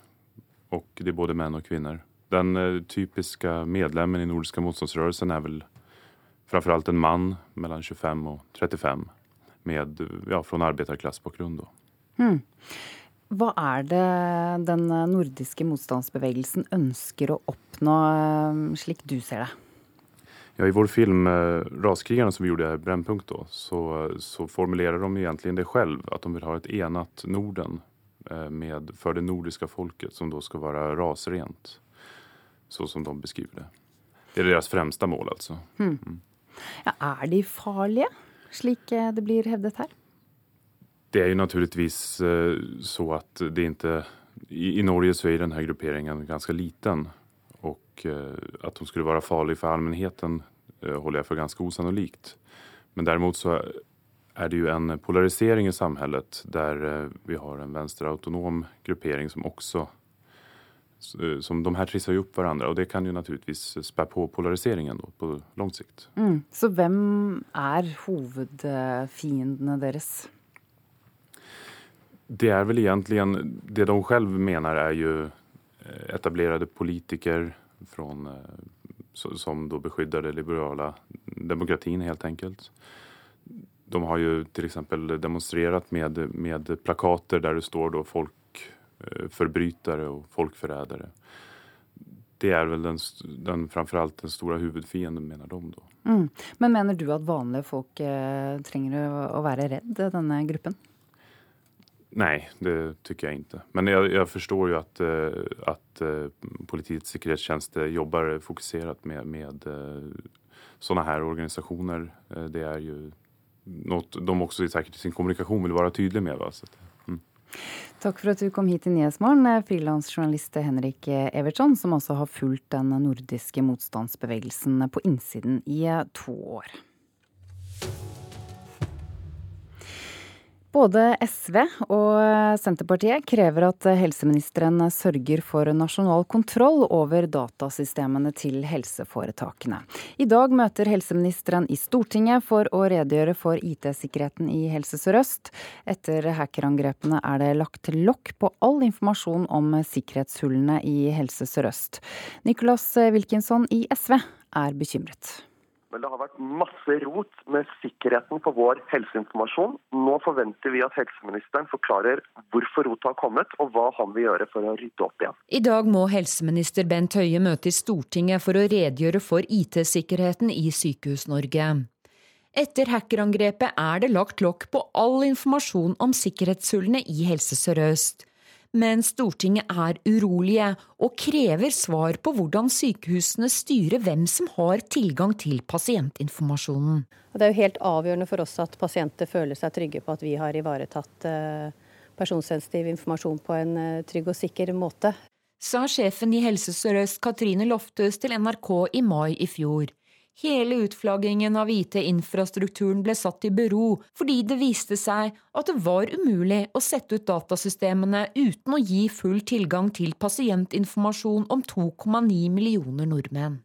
Och det är både män och kvinnor. Den typiske typiska medlemmen i Nordiska motståndsrörelsen är väl framförallt en man mellan 25 och 35 med, ja, från arbetarklassbakgrunn. Mm. Hva er det den nordiske motstandsbevegelsen ønsker å oppnå, eh, slik du ser det? Ja, I vår film eh, 'Raskrigarna' som vi gjorde i Brännpunkt då, så, så formulerer de egentligen det selv, at de vil ha et enat Norden eh, med, for det nordiske folket, som da skal være rasrent. Så som de beskriver det. Det er deres fremste mål, altså. Mm. Mm. Ja, er de farlige, slik det blir hevdet her? Det er jo naturligvis så at det ikke I Norge så er denne grupperingen ganske liten. Og at de skulle være farlig for allmennheten, holder jeg for ganske osannolikt. Men derimot så er det jo en polarisering i samhället der vi har en venstreautonom gruppering som också som de her trisser jo opp hverandre, og det kan jo naturligvis spä på polariseringen då, på lang sikt. Mm. Så hvem er hovedfiendene deres? Det er vel egentlig Det de selv mener, er jo etablerte politikere från, som da beskytter det liberale demokratien, helt enkelt. De har jo f.eks. demonstrert med, med plakater der det står folkforbrytere folk forbrytere og folkforrædere. Det er vel den, den, framfor alt den store hovedfienden, mener de. da. Mm. Men mener du at vanlige folk eh, trenger å, å, være redd denne gruppen? Nei, det syns jeg ikke. Men jeg, jeg forstår jo at, at Politiets sikkerhetstjeneste jobber fokusert med, med sånne her organisasjoner. Det er jo noe de også sikkert i sin kommunikasjon vil være tydelige med. Va? Så, mm. Takk for at du kom hit til Nyhetsmorgen, frilansjournalist Henrik Evertsson, som også har fulgt den nordiske motstandsbevegelsen på innsiden i to år. Både SV og Senterpartiet krever at helseministeren sørger for nasjonal kontroll over datasystemene til helseforetakene. I dag møter helseministeren i Stortinget for å redegjøre for IT-sikkerheten i Helse Sør-Øst. Etter hackerangrepene er det lagt lokk på all informasjon om sikkerhetshullene i Helse Sør-Øst. Nicholas Wilkinson i SV er bekymret. Men det har vært masse rot med sikkerheten på vår helseinformasjon. Nå forventer vi at helseministeren forklarer hvorfor rotet har kommet, og hva han vil gjøre for å rydde opp igjen. I dag må helseminister Bent Høie møte i Stortinget for å redegjøre for IT-sikkerheten i Sykehus-Norge. Etter hackerangrepet er det lagt lokk på all informasjon om sikkerhetshullene i Helse Sør-Øst men Stortinget er urolige og krever svar på hvordan sykehusene styrer hvem som har tilgang til pasientinformasjonen. Det er jo helt avgjørende for oss at pasienter føler seg trygge på at vi har ivaretatt eh, personsensitiv informasjon på en eh, trygg og sikker måte. Sa sjefen i Helse Sør-Øst Katrine Lofthus til NRK i mai i fjor. Hele utflaggingen av IT-infrastrukturen ble satt i bero fordi det viste seg at det var umulig å sette ut datasystemene uten å gi full tilgang til pasientinformasjon om 2,9 millioner nordmenn.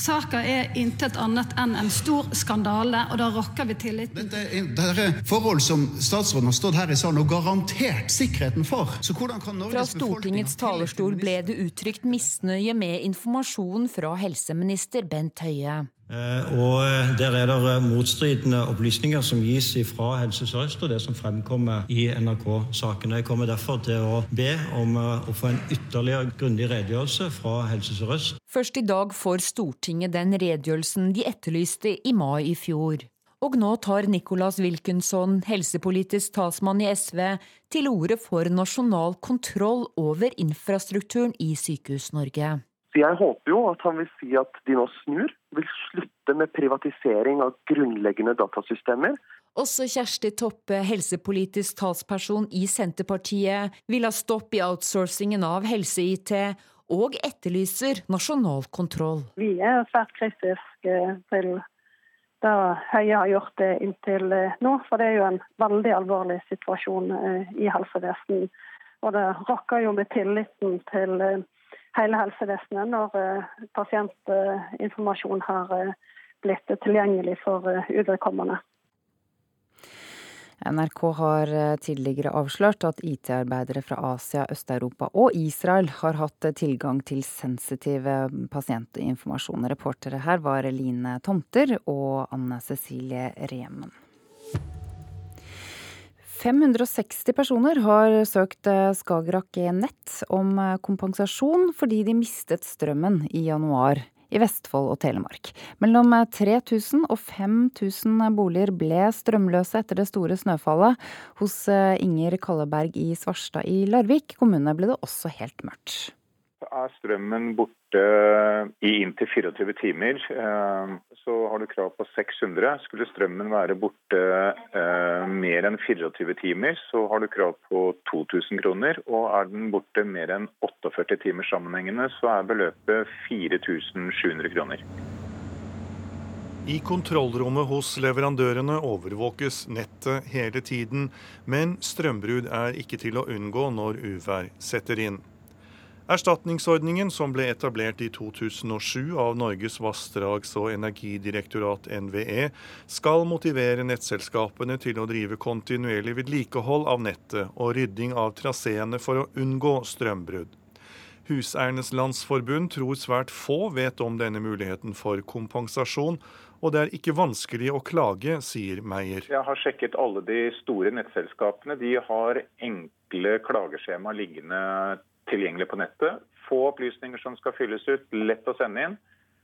Saka er intet annet enn en stor skandale, og da rokker vi tilliten. Dette er forhold som statsråden har stått her i salen og garantert sikkerheten for. Fra Stortingets talerstol ble det uttrykt misnøye med informasjonen fra helseminister Bent Høie. Eh, og eh, Der er det eh, motstridende opplysninger som gis fra Helse Sør-Øst og det som fremkommer i NRK-saken. Jeg kommer derfor til å be om å få en ytterligere grundig redegjørelse fra Helse Sør-Øst. Først i dag får Stortinget den redegjørelsen de etterlyste i mai i fjor. Og nå tar Nicolas Wilkinson, helsepolitisk talsmann i SV, til orde for nasjonal kontroll over infrastrukturen i Sykehus-Norge. Jeg håper jo at han vil si at de nå snur, vil slutte med privatisering av grunnleggende datasystemer. Også Kjersti Toppe, helsepolitisk talsperson i Senterpartiet, vil ha stopp i outsourcingen av helse-IT, og etterlyser nasjonal kontroll. Vi er svært kritiske til det Høie har gjort det inntil nå, for det er jo en veldig alvorlig situasjon eh, i helsevesenet. Og det rokker jo med tilliten til eh, hele helsevesenet når eh, pasientinformasjon har eh, blitt tilgjengelig for eh, uvedkommende. NRK har tidligere avslørt at IT-arbeidere fra Asia, Øst-Europa og Israel har hatt tilgang til sensitive pasientinformasjon. Reportere her var Line Tomter og Anne Cecilie Remen. 560 personer har søkt eh, Skagerrak Nett om eh, kompensasjon fordi de mistet strømmen i januar i Vestfold og Telemark. Mellom 3000 eh, og 5000 boliger ble strømløse etter det store snøfallet. Hos Inger Kalleberg i Svarstad i Larvik kommune ble det også helt mørkt. Er strømmen borte i inntil 24 timer, eh, så har du krav på 600. Skulle strømmen være borte eh, mer enn 24 timer, så har du krav på 2000 kroner. Og er den borte mer enn 48 timer sammenhengende, så er beløpet 4700 kroner. I kontrollrommet hos leverandørene overvåkes nettet hele tiden, men strømbrudd er ikke til å unngå når uvær setter inn. Erstatningsordningen som ble etablert i 2007 av Norges vassdrags- og energidirektorat NVE, skal motivere nettselskapene til å drive kontinuerlig vedlikehold av nettet og rydding av traseene for å unngå strømbrudd. Huseiernes Landsforbund tror svært få vet om denne muligheten for kompensasjon, og det er ikke vanskelig å klage, sier Meyer. Jeg har sjekket alle de store nettselskapene. De har enkle klageskjema liggende tilgjengelig på nettet. Få opplysninger som skal fylles ut, lett å sende inn.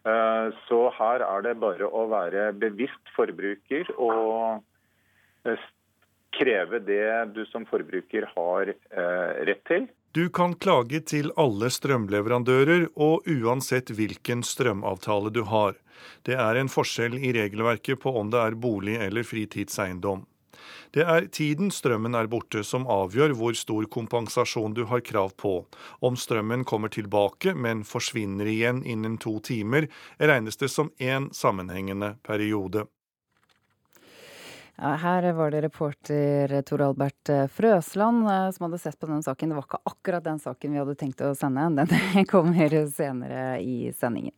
Eh, så her er det bare å være bevisst forbruker og eh, kreve det du som forbruker har eh, rett til. Du kan klage til alle strømleverandører, og uansett hvilken strømavtale du har. Det er en forskjell i regelverket på om det er bolig eller fritidseiendom. Det er tiden strømmen er borte som avgjør hvor stor kompensasjon du har krav på. Om strømmen kommer tilbake, men forsvinner igjen innen to timer, regnes det som én sammenhengende periode. Her var det reporter Tor Albert Frøsland eh, som hadde sett på den saken. Det var ikke akkurat den saken vi hadde tenkt å sende. Den kommer senere i sendingen.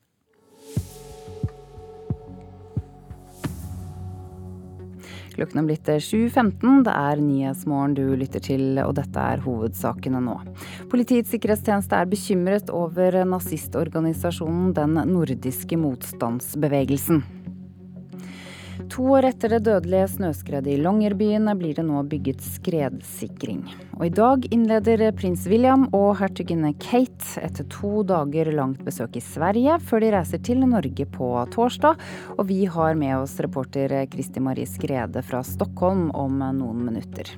Klokken er blitt 7.15. Det er Nyhetsmorgen du lytter til, og dette er hovedsakene nå. Politiets sikkerhetstjeneste er bekymret over nazistorganisasjonen Den nordiske motstandsbevegelsen. To år etter det dødelige snøskredet i Longyearbyen blir det nå bygget skredsikring. Og i dag innleder prins William og hertuginne Kate et to dager langt besøk i Sverige, før de reiser til Norge på torsdag. Og vi har med oss reporter Kristi Marie Skrede fra Stockholm om noen minutter.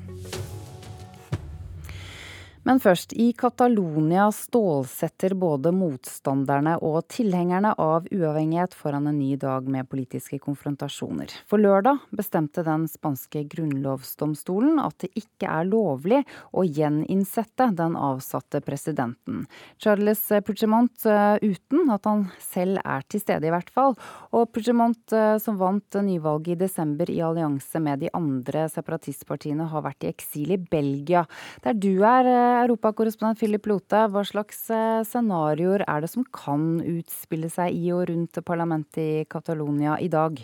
Men først, i Catalonia stålsetter både motstanderne og tilhengerne av uavhengighet foran en ny dag med politiske konfrontasjoner. For lørdag bestemte den spanske grunnlovsdomstolen at det ikke er lovlig å gjeninnsette den avsatte presidenten. Charles Puigdemont eh, uten at han selv er til stede, i hvert fall. Og Puigdemont, eh, som vant nyvalget i desember i allianse med de andre separatistpartiene, har vært i eksil i Belgia, der du er eh, europakorrespondent Philip Lote, hva slags eh, scenarioer er det som kan utspille seg i og rundt parlamentet i Catalonia i dag?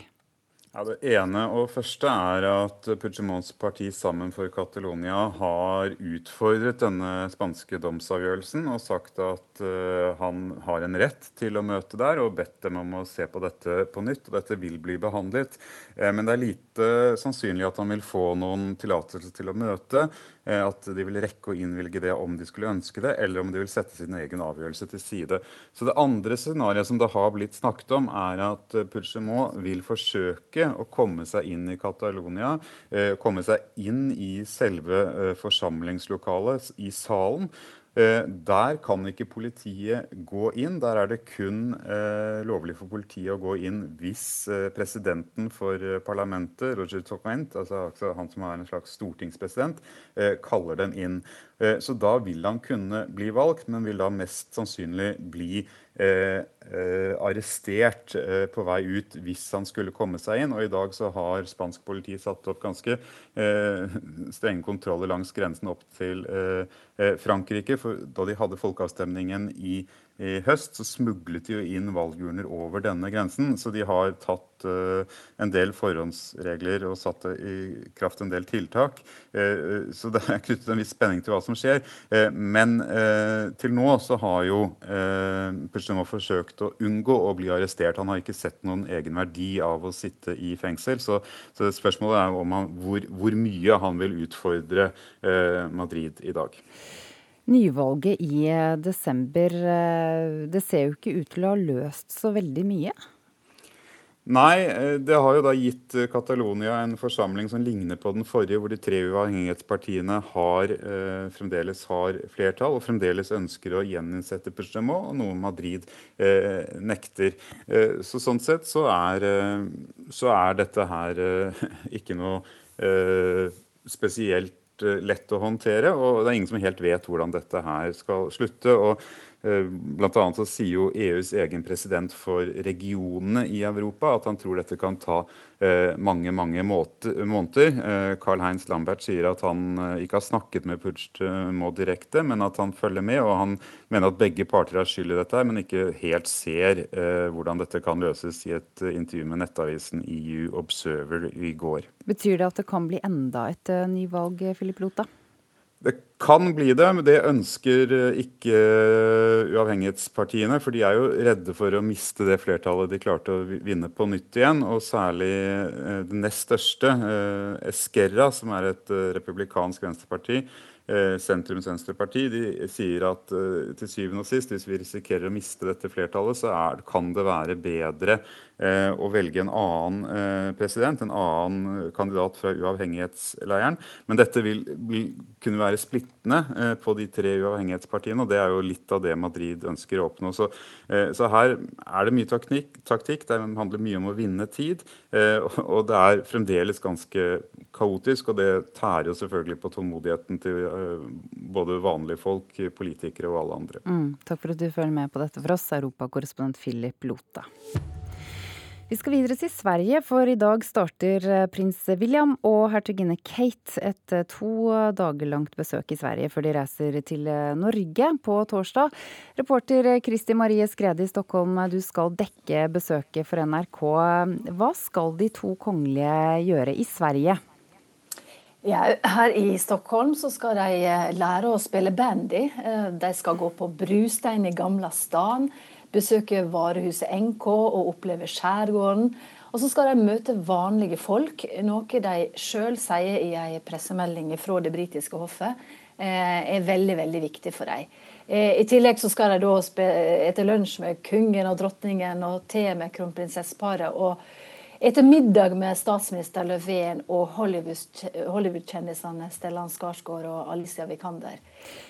Ja, Det ene og første er at Puigdemonts parti Sammen for Catalonia har utfordret denne spanske domsavgjørelsen og sagt at uh, han har en rett til å møte der, og bedt dem om å se på dette på nytt. og Dette vil bli behandlet. Uh, men det er lite sannsynlig at han vil få noen tillatelse til å møte. Uh, at de vil rekke å innvilge det om de skulle ønske det, eller om de vil sette sin egen avgjørelse til side. Så Det andre scenarioet som det har blitt snakket om, er at Puigdemont vil forsøke å komme seg inn i Catalonia, eh, komme seg inn i selve eh, forsamlingslokalet, i salen. Eh, der kan ikke politiet gå inn. Der er det kun eh, lovlig for politiet å gå inn hvis eh, presidenten for parlamentet, Roger Tocquent, altså, altså, han som er en slags stortingspresident, kaller dem inn. Så da vil han kunne bli valgt, men vil da mest sannsynlig bli Eh, eh, arrestert eh, på vei ut hvis han skulle komme seg inn. Og i dag så har spansk politi satt opp ganske strenge kontroller langs grensen opp til Frankrike. For da de hadde folkeavstemningen i i høst så smuglet de jo inn valgurner over denne grensen. Så de har tatt uh, en del forhåndsregler og satt i kraft en del tiltak. Uh, så det er knyttet en viss spenning til hva som skjer. Men til nå så har jo uh, Puigdemont forsøkt å unngå å bli arrestert. Han har ikke sett noen egen verdi av å sitte i fengsel. Så, så spørsmålet er han, hvor, hvor, mye han vil utfordre Madrid i dag. Nyvalget i eh, desember, eh, det ser jo ikke ut til å ha løst så veldig mye? Nei, eh, det har jo da gitt Catalonia en forsamling som ligner på den forrige, hvor de tre uavhengighetspartiene har, eh, fremdeles har flertall og fremdeles ønsker å gjeninnsette Puigdemont, og noe Madrid eh, nekter. Eh, så Sånn sett så er, så er dette her ikke noe spesielt lett å håndtere, og det er ingen som helt vet hvordan dette her skal slutte. og Eh, blant annet så sier jo EUs egen president for regionene i Europa at han tror dette kan ta eh, mange mange måneder. Eh, Carl Heinz Lambert sier at han ikke har snakket med Puigdemont direkte, men at han følger med. Og han mener at begge parter har skyld i dette, men ikke helt ser hvordan dette kan løses i et intervju med nettavisen EU Observer i går. Betyr det at det kan bli enda et nyvalg, Philip Lota? Det kan bli det, men det ønsker ikke uavhengighetspartiene. For de er jo redde for å miste det flertallet de klarte å vinne på nytt igjen. Og særlig eh, det nest største, Eskerra, som er et eh, republikansk venstreparti, sentrums-venstreparti, de sier at til syvende og sist, hvis vi risikerer å miste dette flertallet, så er, kan det være bedre Eh, å velge en annen eh, president, en annen kandidat fra uavhengighetsleiren. Men dette vil, vil kunne være splittende eh, på de tre uavhengighetspartiene, og det er jo litt av det Madrid ønsker å oppnå. Så, så her er det mye taktikk, taktikk, det handler mye om å vinne tid. Og det er fremdeles ganske kaotisk, og det tærer jo selvfølgelig på tålmodigheten til både vanlige folk, politikere og alle andre. Mm, takk for at du følger med på dette for oss, europakorrespondent Philip Lota. Vi skal videre til Sverige, for i dag starter eh, prins William og hertuginne Kate et eh, to dager langt besøk i Sverige før de reiser til eh, Norge på torsdag. Reporter Kristi Marie Skrede i Stockholm, du skal dekke besøket for NRK. Hva skal de to kongelige gjøre i Sverige? Ja, her i Stockholm så skal de lære å spille bandy. De skal gå på brustein i Gamla stan besøke varehuset NK og oppleve skjærgården. Og så skal de møte vanlige folk, noe de sjøl sier i en pressemelding fra det britiske hoffet eh, er veldig veldig viktig for dem. Eh, I tillegg så skal de da etter lunsj med kongen og dronningen og te med kronprinsesseparet. Og etter middag med statsminister Löfven og Hollywood-kjendisene Stellan Skarsgård og Alicia Vikander.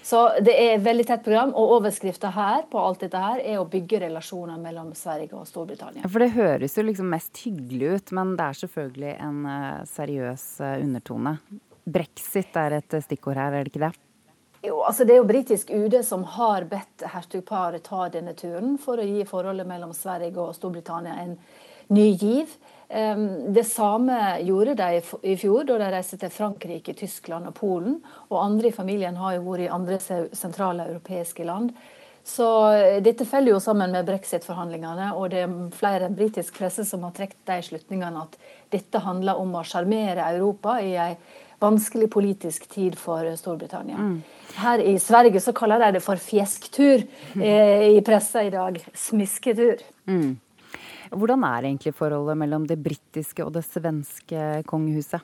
Så det er et veldig tett program, og overskrifta her på alt dette her er å bygge relasjoner mellom Sverige og Storbritannia. For det høres jo liksom mest hyggelig ut, men det er selvfølgelig en uh, seriøs uh, undertone. Brexit er et stikkord her, er det ikke det? Jo, altså Det er jo britisk UD som har bedt hertugparet ta denne turen for å gi forholdet mellom Sverige og Storbritannia en ny giv. Det samme gjorde de i fjor, da de reiste til Frankrike, Tyskland og Polen. Og andre i familien har jo vært i andre sentrale europeiske land. Så eh, dette faller jo sammen med brexit-forhandlingene, og det er flere britisk presse som har trukket de slutningene at dette handler om å sjarmere Europa i en vanskelig politisk tid for Storbritannia. Mm. Her i Sverige så kaller de det for fjesktur eh, i pressa i dag. Smisketur. Mm. Hvordan er egentlig forholdet mellom det britiske og det svenske kongehuset?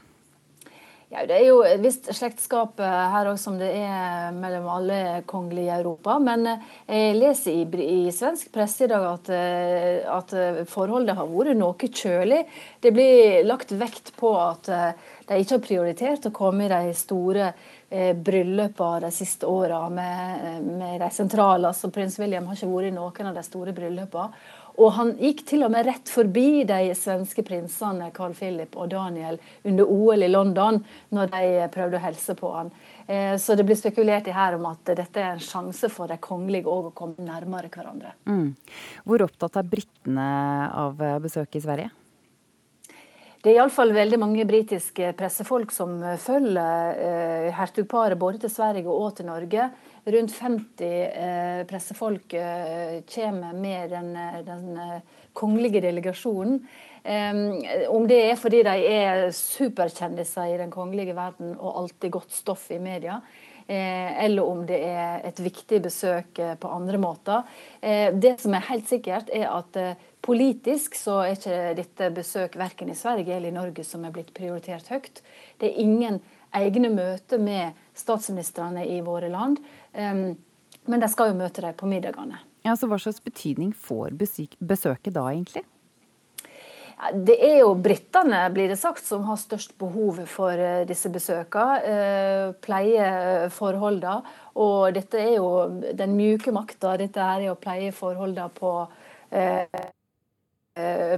Ja, Det er jo et visst slektskap her òg, som det er mellom alle kongelige i Europa. Men eh, jeg leser i, i svensk presse i dag at, eh, at, forholdet har vært noe kjølig. Det blir lagt vekt på at eh, de ikke har prioritert å komme i de store eh, bryllupene de siste åra med, med, de sentrale. altså Prins William har ikke vært i noen av de store bryllupene. Og han gikk til og med rett forbi de svenske prinsene Carl Philip og Daniel under OL i London, når de prøvde å helse på han. Eh, så det blir spekulert i her om at dette er en sjanse for de kongelige å komme nærmere hverandre. Mm. Hvor opptatt er britene av besøket i Sverige? Det er iallfall veldig mange britiske pressefolk som følger eh, hertugparet både til Sverige og til Norge. Rundt 50 eh, pressefolk eh, kommer med den, eh, den eh, kongelige delegasjonen. om det er fordi de er superkjendiser i den kongelige verden og alltid godt stoff i media, eh, eller om det er et viktig besøk eh, på andre måter. det som er helt sikkert, er at politisk så er ikke dette besøk verken i Sverige eller i Norge som er blitt prioritert høyt. Det er ingen egne møter med statsministrene i våre land. Men de skal jo møte dem på middagene. Ja, så Hva slags betydning får besøket da, egentlig? Det er jo britene blir det sagt, som har størst behov for eh, disse besøkene. Eh, pleie forholdene. Og dette er jo den mjuke makta. Dette er å pleie forholdene på, eh,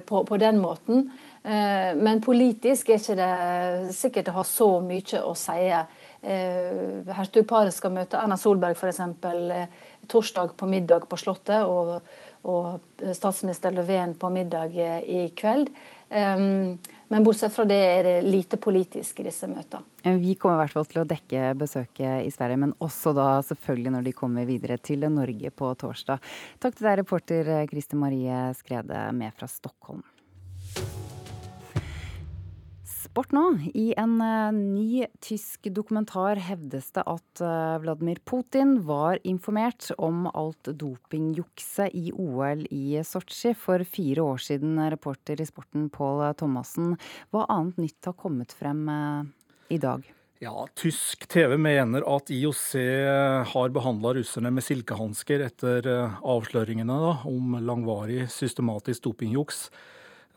på, på, den måten. Men politisk er ikke det sikkert det har så mye å si. Hertugparet skal møte Erna Solberg f.eks. torsdag på middag på Slottet. og og statsminister Löfven på middag i kveld. Men bortsett fra det er det lite politisk i disse møtene. Vi kommer i hvert fall til å dekke besøket i Sverige, men også da selvfølgelig når de kommer videre til Norge på torsdag. Takk til deg, reporter Kristi Marie Skrede med fra Stockholm sport nå. I en eh, ny tysk dokumentar hevdes det at eh, Vladimir Putin var informert om alt dopingjukset i OL i Sotsji for fire år siden, reporter i Sporten Pål Thomassen. Hva annet nytt har kommet frem eh, i dag? Ja, Tysk TV mener at IOC har behandla russerne med silkehansker etter avsløringene da, om langvarig systematisk dopingjuks.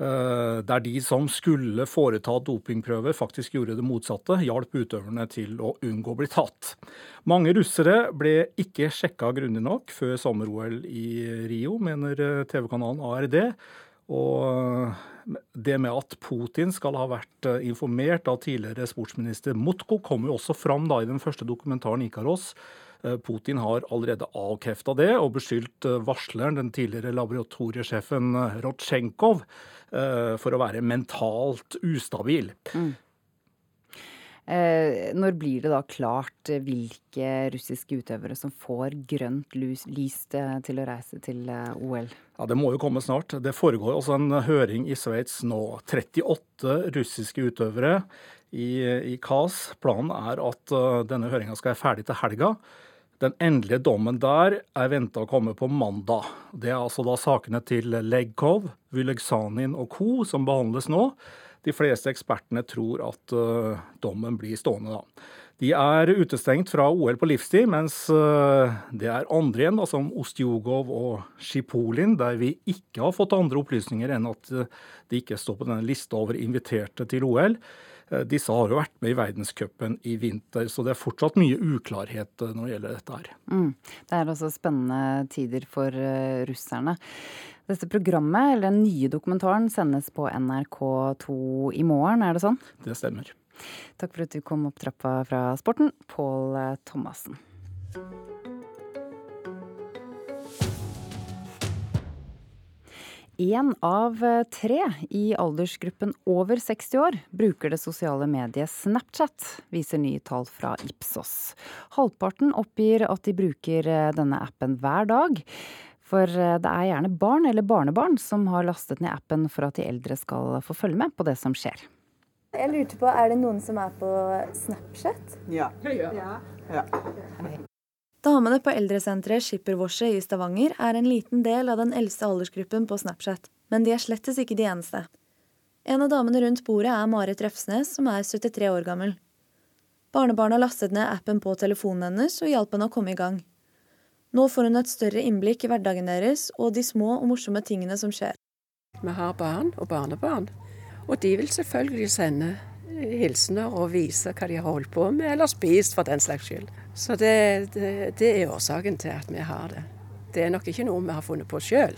Eh, der de som skulle foreta dopingprøver, faktisk gjorde det motsatte, hjalp utøverne til å unngå å bli tatt. Mange russere ble ikke sjekka grundig nok før sommer-OL i Rio, mener eh, TV-kanalen ARD. Og eh, det med at Putin skal ha vært informert av tidligere sportsminister Mutko, kommer jo også fram da i den første dokumentaren Ikaros. Putin har allerede avkrefta det og beskyldt varsleren, den tidligere laboratoriesjefen Rotsjenkov, Eh, for å være mentalt ustabil. Mm. Eh, når blir det da klart hvilke russiske utøvere som får grønt lys, til å reise til eh, OL? Ja, Det må jo komme snart. Det foregår også en høring i Sveits nå. 38 russiske utøvere i, i KAS. Planen er at denne høringa skal være ferdig til helga. Den endelige dommen der er venta å komme på mandag. Det er altså da sakene til Legkov, Vyleksanin og co. som behandles nå. De fleste ekspertene tror at uh, dommen blir stående, da. De er utestengt fra OL på livstid, mens uh, det er andre igjen, da, som Ostjugov og Sjipolin, der vi ikke har fått andre opplysninger enn at uh, de ikke står på denne lista over inviterte til OL. Eh, disse har jo vært med i verdenscupen i vinter, så det er fortsatt mye uklarhet eh, når det gjelder dette her. Mm. Det er også spennende tider for uh, russerne. Dette programmet, eller den nye dokumentaren, sendes på NRK2 i morgen, er det sånn? Det stemmer. Takk for at du kom opp trappa fra sporten, Pål Thomassen. Én av eh, tre i aldersgruppen over 60 år bruker det sosiale mediet Snapchat, viser nye tall fra Ipsos. Halvparten oppgir at de bruker eh, denne appen hver dag. For eh, det er gjerne barn eller barnebarn som har lastet ned appen for at de eldre skal få følge med på det som skjer. Jeg lurte på, Er det noen som er på Snapchat? Ja. ja. ja. Damene på eldresenteret Skippervorset i Stavanger er en liten del av den eldste aldersgruppen på Snapchat, men de er slettes ikke de eneste. En av damene rundt bordet er Marit Røfsnes, som er 73 år gammel. Barnebarna lastet ned appen på telefonen hennes og hjalp henne å komme i gang. Nå får hun et større innblikk i hverdagen deres og de små og morsomme tingene som skjer. Vi har barn og barnebarn, og de vil selvfølgelig sende hilsener og vise hva de har holdt på med, eller spist for den slags skyld. Så det, det, det er årsaken til at vi har det. Det er nok ikke noe vi har funnet på sjøl.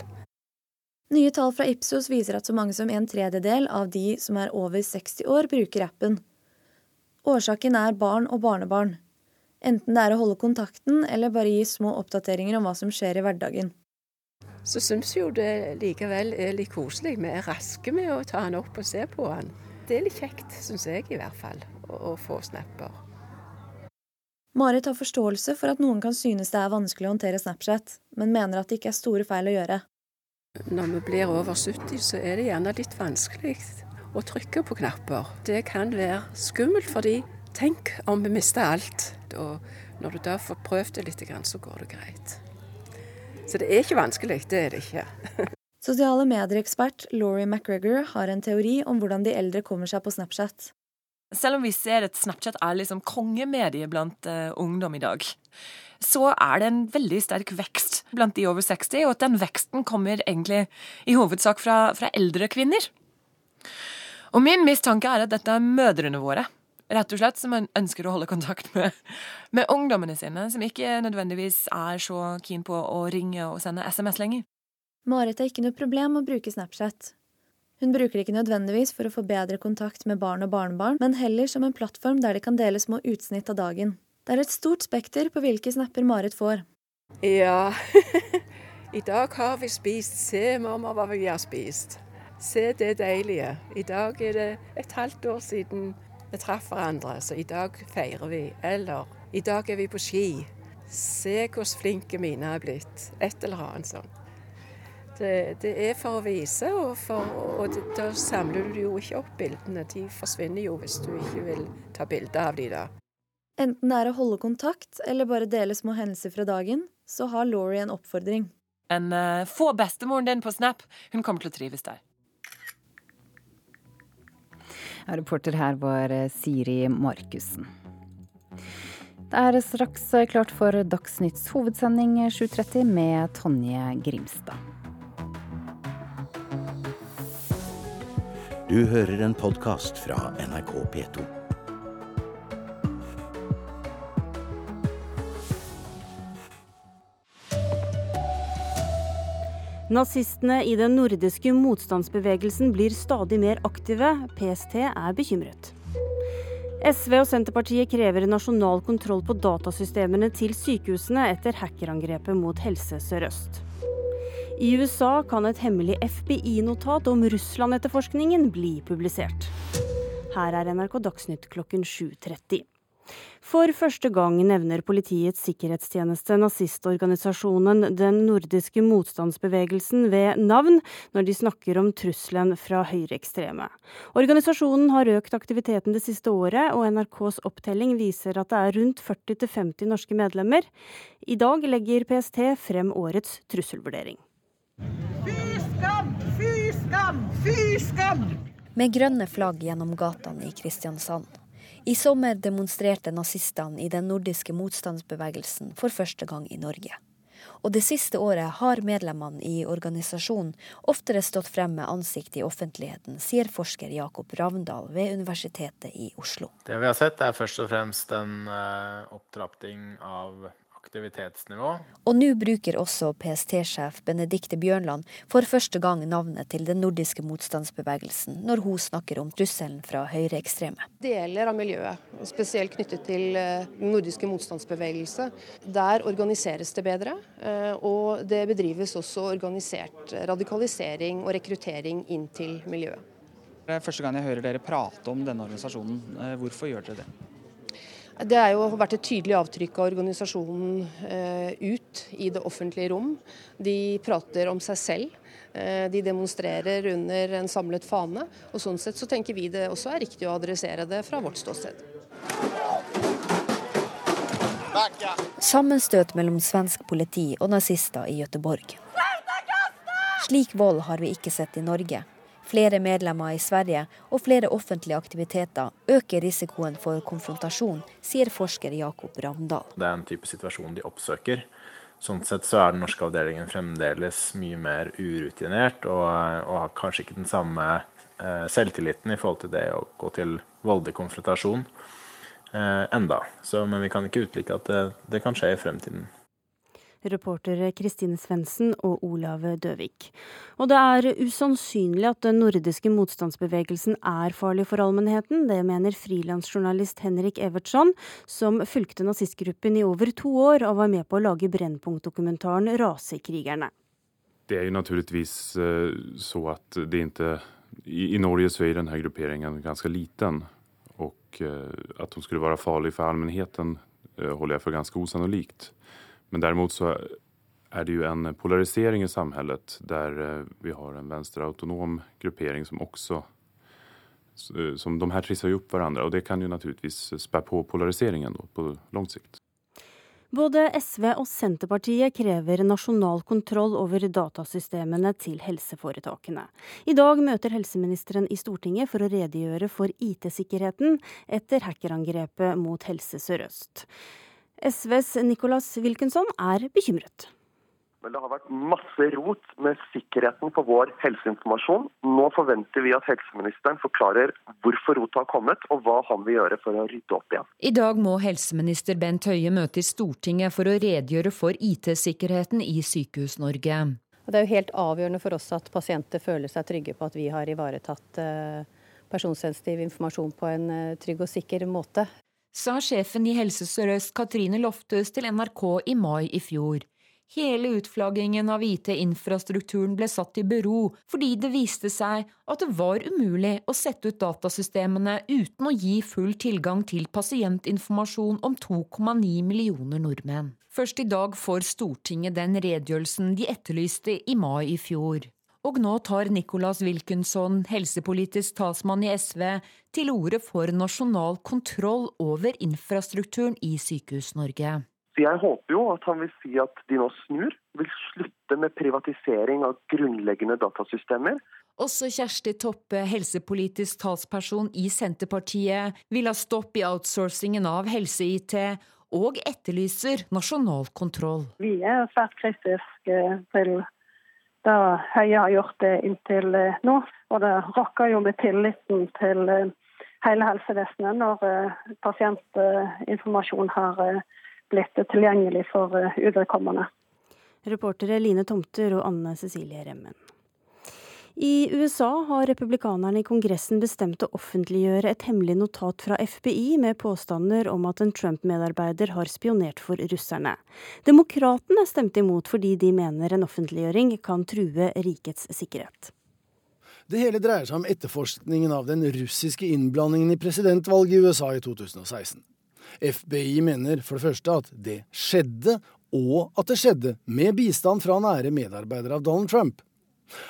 Nye tall fra Ipsos viser at så mange som en tredjedel av de som er over 60 år, bruker appen. Årsaken er barn og barnebarn. Enten det er å holde kontakten eller bare gi små oppdateringer om hva som skjer i hverdagen. Så syns jo det likevel er litt koselig. Vi er raske med å ta den opp og se på den. Det er litt kjekt, syns jeg i hvert fall, å, å få snapper. Marit har forståelse for at noen kan synes det er vanskelig å håndtere Snapchat, men mener at det ikke er store feil å gjøre. Når vi blir over 70, så er det gjerne litt vanskelig å trykke på knapper. Det kan være skummelt, fordi tenk om vi mister alt. Og når du da får prøvd det litt, så går det greit. Så det er ikke vanskelig, det er det ikke. Sosiale medier-ekspert Laurie McGregor har en teori om hvordan de eldre kommer seg på Snapchat. Selv om vi ser at Snapchat er liksom kongemediet blant uh, ungdom i dag, så er det en veldig sterk vekst blant de over 60, og at den veksten kommer egentlig i hovedsak fra, fra eldre kvinner. Og min mistanke er at dette er mødrene våre, rett og slett, som ønsker å holde kontakt med, med ungdommene sine, som ikke nødvendigvis er så keen på å ringe og sende SMS lenger. Marit har ikke noe problem med å bruke Snapchat. Hun bruker det ikke nødvendigvis for å få bedre kontakt med barn og barnebarn, men heller som en plattform der de kan dele små utsnitt av dagen. Det er et stort spekter på hvilke snapper Marit får. Ja, i dag har vi spist. Se, mamma, hva vi har spist. Se det deilige. I dag er det et halvt år siden vi traff hverandre, så i dag feirer vi. Eller i dag er vi på ski. Se hvor flinke mine er blitt. Et eller annet sånt. Det, det, er for å vise, og, for, og det, da samler du jo ikke opp bildene. De forsvinner jo hvis du ikke vil ta bilde av de da. Enten det er å holde kontakt eller bare dele små hendelser fra dagen, så har Laurie en oppfordring. En uh, Få bestemoren din på Snap. Hun kommer til å trives der. Reporter her var eh, Siri Markussen. Det er straks eh, klart for Dagsnytts hovedsending 7.30 med Tonje Grimstad. Du hører en podkast fra NRK P2. Nazistene i den nordiske motstandsbevegelsen blir stadig mer aktive. PST er bekymret. SV og Senterpartiet krever nasjonal kontroll på datasystemene til sykehusene etter hackerangrepet mot Helse Sør-Øst. I USA kan et hemmelig FBI-notat om Russland-etterforskningen bli publisert. Her er NRK Dagsnytt klokken 7.30. For første gang nevner Politiets sikkerhetstjeneste nazistorganisasjonen Den nordiske motstandsbevegelsen ved navn når de snakker om trusselen fra høyreekstreme. Organisasjonen har økt aktiviteten det siste året, og NRKs opptelling viser at det er rundt 40-50 norske medlemmer. I dag legger PST frem årets trusselvurdering. Fy skam! Fy skam! Fy skam! Med grønne flagg gjennom gatene i Kristiansand. I sommer demonstrerte nazistene i den nordiske motstandsbevegelsen for første gang i Norge. Og det siste året har medlemmene i organisasjonen oftere stått frem med ansikt i offentligheten, sier forsker Jakob Ravndal ved Universitetet i Oslo. Det vi har sett er først og fremst en uh, opptrapping av aktivitetsnivå. Og nå bruker også PST-sjef Benedicte Bjørnland for første gang navnet til den nordiske motstandsbevegelsen når hun snakker om trusselen fra høyreekstreme. Deler av miljøet, spesielt knyttet til den eh, nordiske motstandsbevegelse, der organiseres det bedre. Eh, og det bedrives også organisert radikalisering og rekruttering inn til miljøet. Det er første gang jeg hører dere prate om denne organisasjonen. Eh, hvorfor gjør dere det? Det har vært et tydelig avtrykk av organisasjonen eh, ut i det offentlige rom. De prater om seg selv. Eh, de demonstrerer under en samlet fane. og Sånn sett så tenker vi det også er riktig å adressere det fra vårt ståsted. Sammenstøt mellom svensk politi og nazister i Gøteborg. Slik vold har vi ikke sett i Norge. Flere medlemmer i Sverige og flere offentlige aktiviteter øker risikoen for konfrontasjon, sier forsker Jakob Ramdal. Det er en type situasjon de oppsøker. Sånn sett så er den norske avdelingen fremdeles mye mer urutinert og, og har kanskje ikke den samme eh, selvtilliten i forhold til det å gå til voldelig konfrontasjon eh, enda. Så, men vi kan ikke utelukke at det, det kan skje i fremtiden reportere Kristine Svendsen og Olav Døvik. Og det er usannsynlig at den nordiske motstandsbevegelsen er farlig for allmennheten. Det mener frilansjournalist Henrik Evertsson, som fulgte nazistgruppen i over to år og var med på å lage Brennpunkt-dokumentaren 'Rasekrigerne'. Det er jo naturligvis eh, så at det ikke I Norge så er denne grupperingen ganske liten. Og eh, at de skulle være farlig for allmennheten eh, holder jeg for ganske usannolikt. Men derimot så er det ju en polarisering i samhället där eh, vi har en vänsterautonom gruppering som också eh, som de här trissar upp varandra och det kan ju naturligtvis spä på polariseringen då på lång sikt. Både SV og Senterpartiet krever nasjonal kontroll over datasystemene til helseforetakene. I dag møter helseministeren i Stortinget for å redegjøre for IT-sikkerheten etter hackerangrepet mot Helse Sør-Øst. SVs Nicolas Wilkinson er bekymret. Men det har vært masse rot med sikkerheten for vår helseinformasjon. Nå forventer vi at helseministeren forklarer hvorfor rotet har kommet, og hva han vil gjøre for å rydde opp igjen. I dag må helseminister Bent Høie møte i Stortinget for å redegjøre for IT-sikkerheten i Sykehus-Norge. Det er jo helt avgjørende for oss at pasienter føler seg trygge på at vi har ivaretatt eh, personsensitiv informasjon på en eh, trygg og sikker måte. Sa sjefen i Helse Sør-Øst Katrine Lofthus til NRK i mai i fjor. Hele utflaggingen av IT-infrastrukturen ble satt i bero fordi det viste seg at det var umulig å sette ut datasystemene uten å gi full tilgang til pasientinformasjon om 2,9 millioner nordmenn. Først i dag får Stortinget den redegjørelsen de etterlyste i mai i fjor. Og nå tar Nicolas Wilkinson, helsepolitisk talsmann i SV, til orde for nasjonal kontroll over infrastrukturen i Sykehus-Norge. Jeg håper jo at han vil si at de nå snur, vil slutte med privatisering av grunnleggende datasystemer. Også Kjersti Toppe, helsepolitisk talsperson i Senterpartiet, vil ha stopp i outsourcingen av helse-IT, og etterlyser nasjonal kontroll. Vi er svært kritiske til det Høie har gjort inntil eh, nå. Og det rokker jo med tilliten til eh, hele helsevesenet når eh, pasientinformasjon har blitt tilgjengelig for uvedkommende. Reportere Line Tomter og Anne Cecilie Remmen. I USA har republikanerne i Kongressen bestemt å offentliggjøre et hemmelig notat fra FBI med påstander om at en Trump-medarbeider har spionert for russerne. Demokratene stemte imot fordi de mener en offentliggjøring kan true rikets sikkerhet. Det hele dreier seg om etterforskningen av den russiske innblandingen i presidentvalget i USA i 2016. FBI mener for det første at det skjedde, og at det skjedde med bistand fra nære medarbeidere av Donald Trump.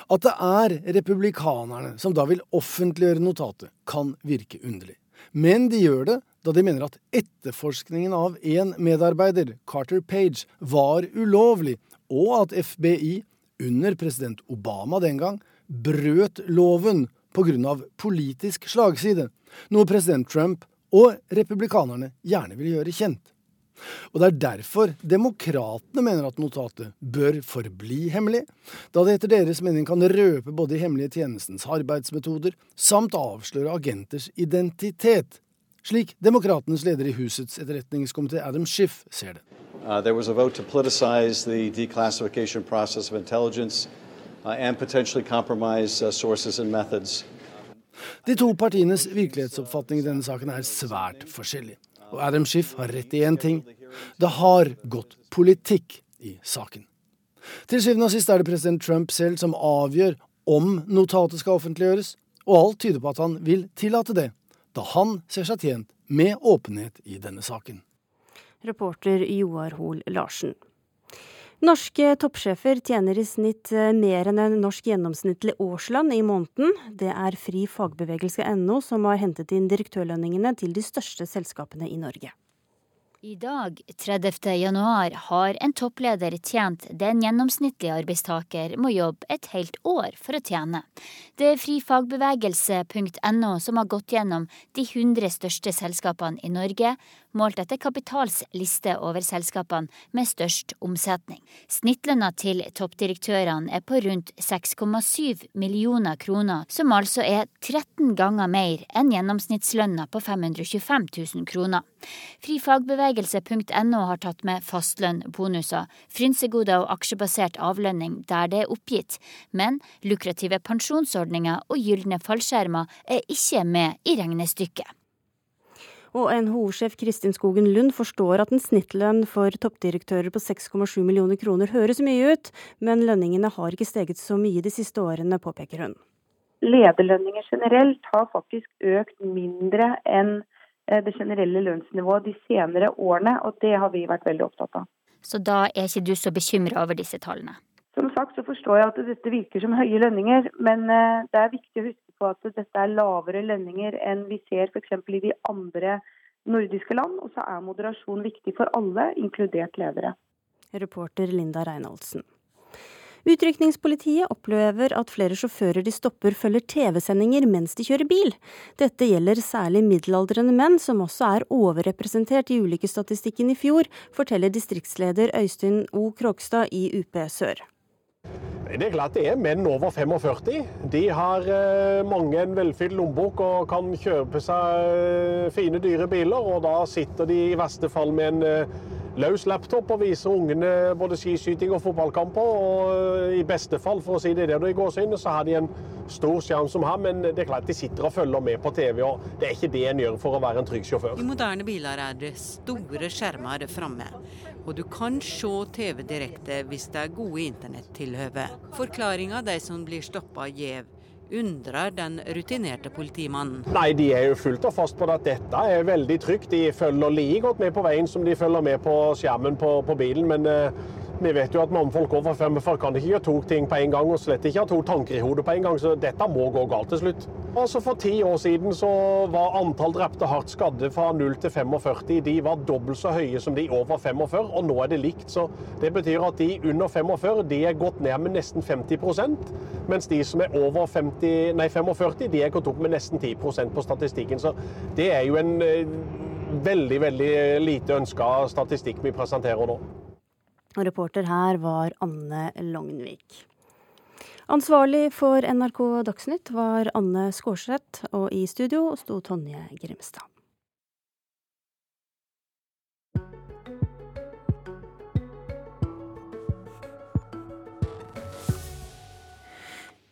At det er republikanerne som da vil offentliggjøre notatet, kan virke underlig. Men de gjør det da de mener at etterforskningen av en medarbeider, Carter Page, var ulovlig, og at FBI, under president Obama den gang, brøt loven pga. politisk slagside, noe president Trump og republikanerne gjerne vil gjøre kjent. Og Det er derfor demokratene mener at notatet bør forbli hemmelig, da det etter deres mening kan røpe både de hemmelige tjenestens arbeidsmetoder samt avsløre agenters identitet, slik demokratenes leder i husets etterretningskomité Adam Schiff ser det. Uh, there was a vote to politicize the declassification process of intelligence uh, and potentially compromise uh, sources and methods. De to partienes virkelighetsoppfatning i denne saken er svært forskjellig. Og Adam Schiff har rett i én ting. Det har gått politikk i saken. Til syvende og sist er det president Trump selv som avgjør om notatet skal offentliggjøres, og alt tyder på at han vil tillate det, da han ser seg tjent med åpenhet i denne saken. Reporter Joar Hoel Larsen. Norske toppsjefer tjener i snitt eh, mer enn en norsk gjennomsnittlig årslønn i måneden. Det er Fri fagbevegelse.no som har hentet inn direktørlønningene til de største selskapene i Norge. I dag, 30. januar, har en toppleder tjent det en gjennomsnittlig arbeidstaker må jobbe et helt år for å tjene. Det er frifagbevegelse.no som har gått gjennom de 100 største selskapene i Norge, målt etter Kapitals liste over selskapene med størst omsetning. Snittlønna til toppdirektørene er på rundt 6,7 millioner kroner, som altså er 13 ganger mer enn gjennomsnittslønna på 525 000 kroner. Frifagbevegelse.no har tatt med fastlønn, bonuser, frynsegoder og aksjebasert avlønning der det er oppgitt, men lukrative pensjonsordninger og gylne fallskjermer er ikke med i regnestykket. Og NHO-sjef Kristin Skogen Lund forstår at en snittlønn for toppdirektører på 6,7 millioner kroner høres mye ut, men lønningene har ikke steget så mye de siste årene, påpeker hun. Lederlønninger generelt har faktisk økt mindre enn Eh, det generelle lønnsnivået de senere årene, og det har vi vært veldig opptatt av. Så da er ikke du så bekymra over disse tallene? Som sagt så forstår jeg at dette virker som høye lønninger, men eh, det er viktig å huske på at dette er lavere lønninger enn vi ser f.eks. i de andre nordiske land, og så er moderasjon viktig for alle, inkludert ledere. Reporter Linda Reinholdsen. Utrykningspolitiet opplever at flere sjåfører de stopper følger TV-sendinger mens de kjører bil. Dette gjelder særlig middelaldrende menn, som også er overrepresentert i ulykkesstatistikken i fjor, forteller distriktsleder Øystein O. Krogstad i UP Sør. Det er klart det er menn over 45. De har eh, mange en velfylt lommebok og kan kjøpe seg eh, fine, dyre biler. Og da sitter de i verste fall med en eh, løs laptop og viser ungene både skiskyting og fotballkamper. Og i beste fall, for å si det der i gåseøynene, så har de en stor skjerm som ham. men det er klart de sitter og følger med på TV, og det er ikke det en gjør for å være en trygg sjåfør. I moderne biler er det store skjermer framme. Og du kan se TV direkte hvis det er gode internettilhøve. Forklaringa de som blir stoppa gjev, undrer den rutinerte politimannen. Nei, de er jo fullt og fast på at dette er veldig trygt. De følger like godt med på veien som de følger med på skjermen på, på bilen. men... Uh, vi vet jo at mannfolk over 45 kan ikke gjøre to ting på en gang, og slett ikke ha to tanker i hodet på en gang, så dette må gå galt til slutt. Altså For ti år siden så var antall drepte hardt skadde fra 0 til 45 de var dobbelt så høye som de over 45, og nå er det likt. Så det betyr at de under 45 de er gått ned med nesten 50% mens de som er over 50, nei, 45 de er gått opp med nesten 10% på statistikken. Så det er jo en eh, veldig, veldig lite ønska statistikk vi presenterer nå. Og reporter her var Anne Lognvik. Ansvarlig for NRK Dagsnytt var Anne Skårseth, og i studio sto Tonje Grimstad.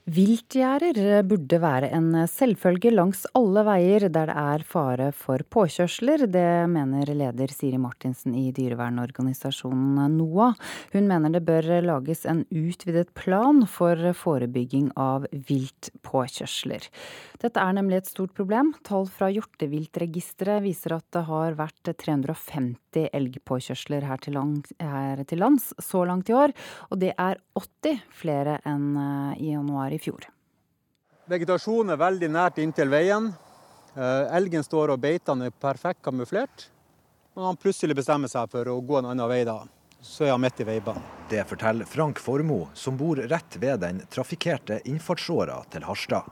Viltgjerder burde være en selvfølge langs alle veier der det er fare for påkjørsler. Det mener leder Siri Martinsen i dyrevernorganisasjonen NOAH. Hun mener det bør lages en utvidet plan for forebygging av viltpåkjørsler. Dette er nemlig et stort problem. Tall fra Hjorteviltregisteret viser at det har vært 350 elgpåkjørsler her til, lands, her til lands så langt i år, og det er 80 flere enn i januar i fjor. Vegetasjonen er veldig nært inntil veien. Eh, elgen står og beiter, er perfekt kamuflert. Når han plutselig bestemmer seg for å gå en annen vei, da, så er han midt i veibanen. Det forteller Frank Formoe, som bor rett ved den trafikkerte innfartsåra til Harstad.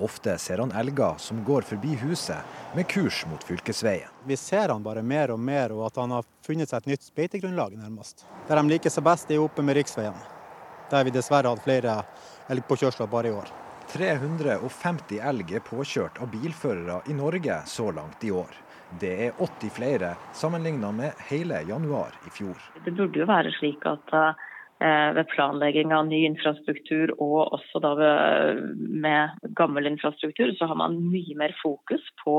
Ofte ser han elger som går forbi huset med kurs mot fylkesveien. Vi ser han bare mer og mer, og at han har funnet seg et nytt beitegrunnlag, nærmest. Der de liker seg best, er oppe med riksveien. Der vi dessverre hadde flere elgpåkjørsler bare i år. 350 elg er påkjørt av bilførere i Norge så langt i år. Det er 80 flere sammenlignet med hele januar i fjor. Det burde jo være slik at eh, ved planlegging av ny infrastruktur og også da med gammel infrastruktur, så har man mye mer fokus på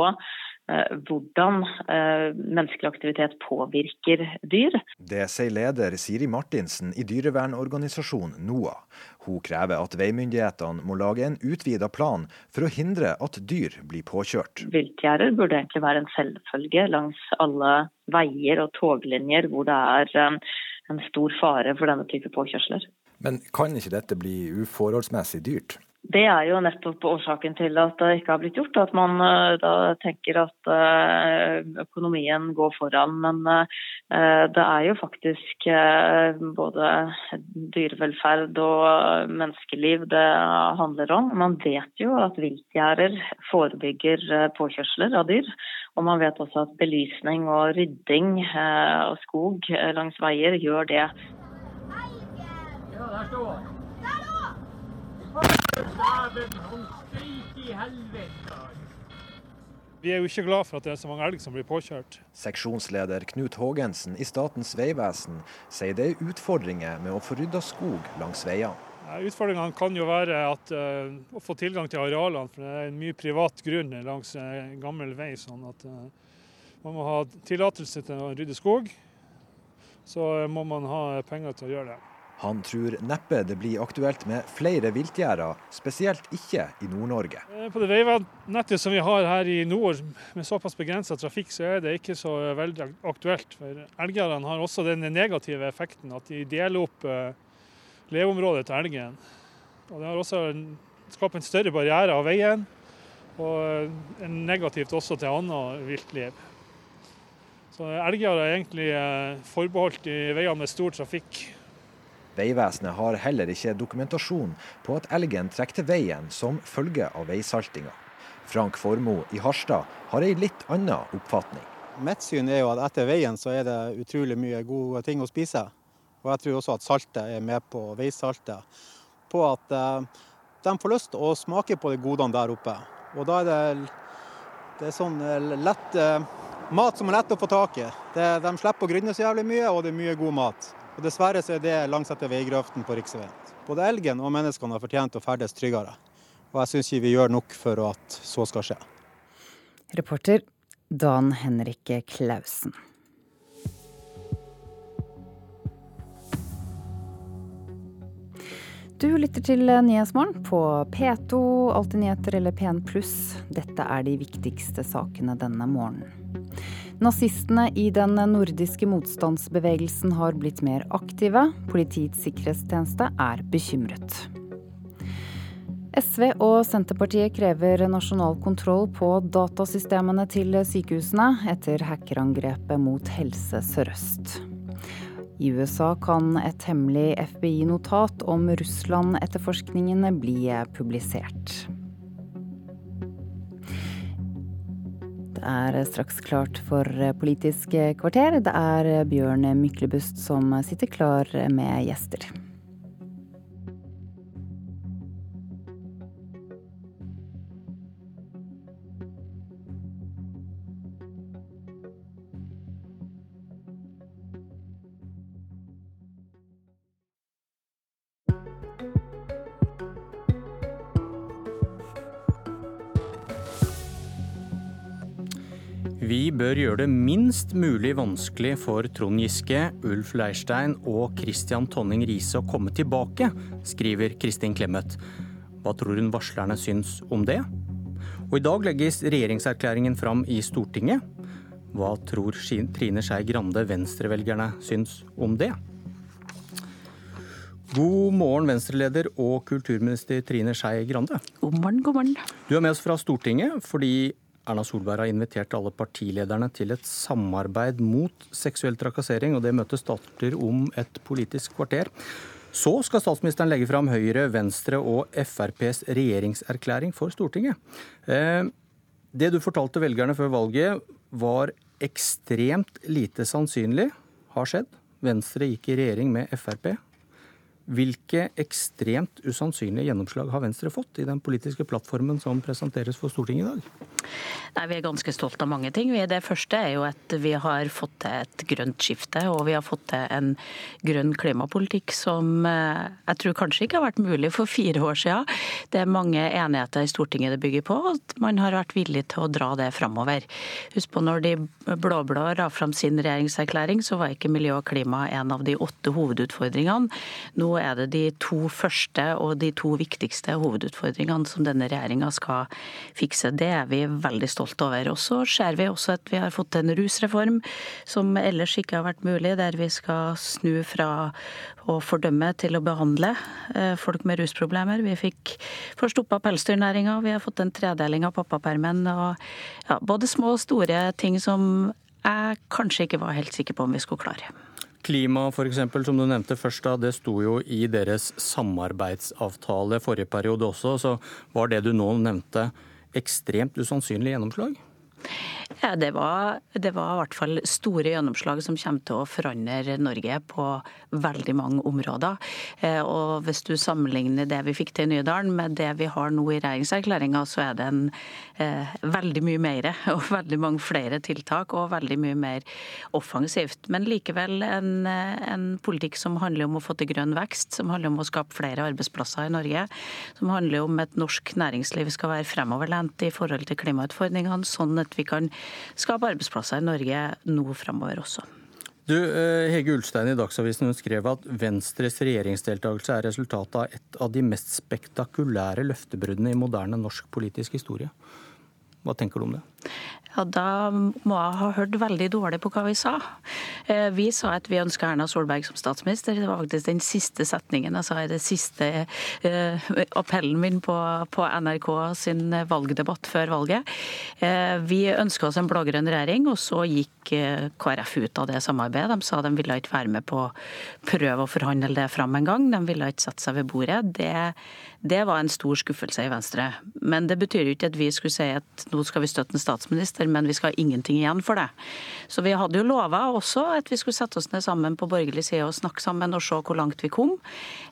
Eh, hvordan eh, menneskelig aktivitet påvirker dyr. Det sier leder Siri Martinsen i dyrevernorganisasjonen NOAH. Hun krever at veimyndighetene må lage en utvida plan for å hindre at dyr blir påkjørt. Viltgjerder burde egentlig være en selvfølge langs alle veier og toglinjer hvor det er eh, en stor fare for denne type påkjørsler. Men kan ikke dette bli uforholdsmessig dyrt? Det er jo nettopp årsaken til at det ikke har blitt gjort. At man eh, da tenker at eh, økonomien går foran. Men eh, det er jo faktisk både dyrevelferd og menneskeliv det handler om. Man vet jo at viltgjerder forebygger påkjørsler av dyr. Og man vet også at belysning og rydding av skog langs veier gjør det. Ja, der står vi er jo ikke glad for at det er så mange elg som blir påkjørt. Seksjonsleder Knut Haagensen i Statens vegvesen sier det er utfordringer med å få rydda skog langs veiene. Utfordringene kan jo være at, uh, å få tilgang til arealene, for det er en mye privat grunn langs en gammel vei. sånn at uh, Man må ha tillatelse til å rydde skog, så uh, må man ha penger til å gjøre det. Han tror neppe det blir aktuelt med flere viltgjerder, spesielt ikke i Nord-Norge. Eh, på det veinettet som vi har her i nord, med såpass begrensa trafikk, så er det ikke så veldig aktuelt. For elgjerdene har også den negative effekten at de deler opp eh, leveområdet til elgen. Og Det har også skapt en større barriere av veien, og eh, negativt også til annet viltliv. Så elger er egentlig forbeholdt i veier med stor trafikk Vegvesenet har heller ikke dokumentasjon på at elgen trekker til veien som følge av veisaltinga. Frank Formoe i Harstad har ei litt annen oppfatning. Mitt syn er jo at etter veien så er det utrolig mye gode ting å spise. Og jeg tror også at saltet er med på veisaltet. På at eh, de får lyst til å smake på de godene der oppe. Og da er det, det er sånn eh, lett eh, mat som er lett å få tak i. Det, de slipper å grynne så jævlig mye, og det er mye god mat. Og Dessverre så er det langs etter veigrøften på riksveien. Både elgen og menneskene har fortjent å ferdes tryggere. Og jeg syns ikke vi gjør nok for at så skal skje. Reporter Dan Henrik Klausen. Du lytter til Nyhetsmorgen på P2, Alltid nyheter eller P1 pluss. Dette er de viktigste sakene denne morgenen. Nazistene i den nordiske motstandsbevegelsen har blitt mer aktive. Politiets sikkerhetstjeneste er bekymret. SV og Senterpartiet krever nasjonal kontroll på datasystemene til sykehusene etter hackerangrepet mot Helse Sør-Øst. I USA kan et hemmelig FBI-notat om Russland-etterforskningene bli publisert. Det er straks klart for Politisk kvarter. Det er Bjørn Myklebust som sitter klar med gjester. Bør gjøre det minst mulig vanskelig for Trond Giske, Ulf Leirstein og Christian Tonning Riise å komme tilbake, skriver Kristin Clemet. Hva tror hun varslerne syns om det? Og i dag legges regjeringserklæringen fram i Stortinget. Hva tror Trine Skei Grande venstrevelgerne syns om det? God morgen, Venstre-leder og kulturminister Trine Skei Grande. God morgen, god morgen. Du er med oss fra Stortinget fordi Erna Solberg har invitert alle partilederne til et samarbeid mot seksuell trakassering, og det møtet starter om et politisk kvarter. Så skal statsministeren legge fram Høyre, Venstre og FrPs regjeringserklæring for Stortinget. Eh, det du fortalte velgerne før valget var ekstremt lite sannsynlig har skjedd. Venstre gikk i regjering med Frp. Hvilke ekstremt usannsynlige gjennomslag har Venstre fått i den politiske plattformen som presenteres for Stortinget i dag? Nei, Vi er ganske stolt av mange ting. Det første er jo at vi har fått til et grønt skifte, og vi har fått til en grønn klimapolitikk som eh, jeg tror kanskje ikke har vært mulig for fire år siden. Det er mange enigheter i Stortinget det bygger på, at man har vært villig til å dra det framover. Husk på når de blå-blå la fram sin regjeringserklæring, så var ikke miljø og klima en av de åtte hovedutfordringene. Nå er det de to første og de to viktigste hovedutfordringene som denne regjeringa skal fikse. Det er vi veldig stolt over. Og så ser vi også at vi har fått en rusreform som ellers ikke har vært mulig, der vi skal snu fra å fordømme til å behandle eh, folk med rusproblemer. Vi fikk får stoppa pelsdyrnæringa, vi har fått en tredeling av pappapermen. og ja, Både små og store ting som jeg kanskje ikke var helt sikker på om vi skulle klare. Klima f.eks., som du nevnte først, da, det sto jo i deres samarbeidsavtale forrige periode også. Så var det du nå nevnte ekstremt usannsynlig gjennomslag? Ja, det var, det var, i hvert fall store gjennomslag som kommer til å forandre Norge på veldig mange områder. Eh, og hvis du sammenligner det vi fikk til i Nydalen med det vi har nå i regjeringserklæringa, så er det en eh, veldig mye mer og veldig mange flere tiltak og veldig mye mer offensivt. Men likevel en, en politikk som handler om å få til grønn vekst, som handler om å skape flere arbeidsplasser i Norge, som handler om at norsk næringsliv skal være fremoverlent i forhold til klimautfordringene, sånn at vi kan skape arbeidsplasser i Norge nå framover også. Du, eh, Hege Ulstein i Dagsavisen hun skrev at Venstres regjeringsdeltakelse er resultatet av et av de mest spektakulære løftebruddene i moderne norsk politisk historie. Hva tenker du om det? Ja, Da må jeg ha hørt veldig dårlig på hva vi sa. Eh, vi sa at vi ønska Erna Solberg som statsminister. Det var faktisk den siste setningen jeg sa i det siste eh, appellen min på, NRK sin valgdebatt før valget. Eh, vi ønska oss en blå-grønn regjering, og så gikk KrF ut av det samarbeidet. De sa de ville ikke være med på å prøve å forhandle det fram en gang. De ville ikke sette seg ved bordet. Det, det var en stor skuffelse i Venstre. Men det betyr jo ikke at vi skulle si at nå skal vi støtte en statsminister minister, men vi skal ha ingenting igjen for det. Så vi hadde jo lova også at vi skulle sette oss ned sammen på borgerlig side og snakke sammen og se hvor langt vi kom.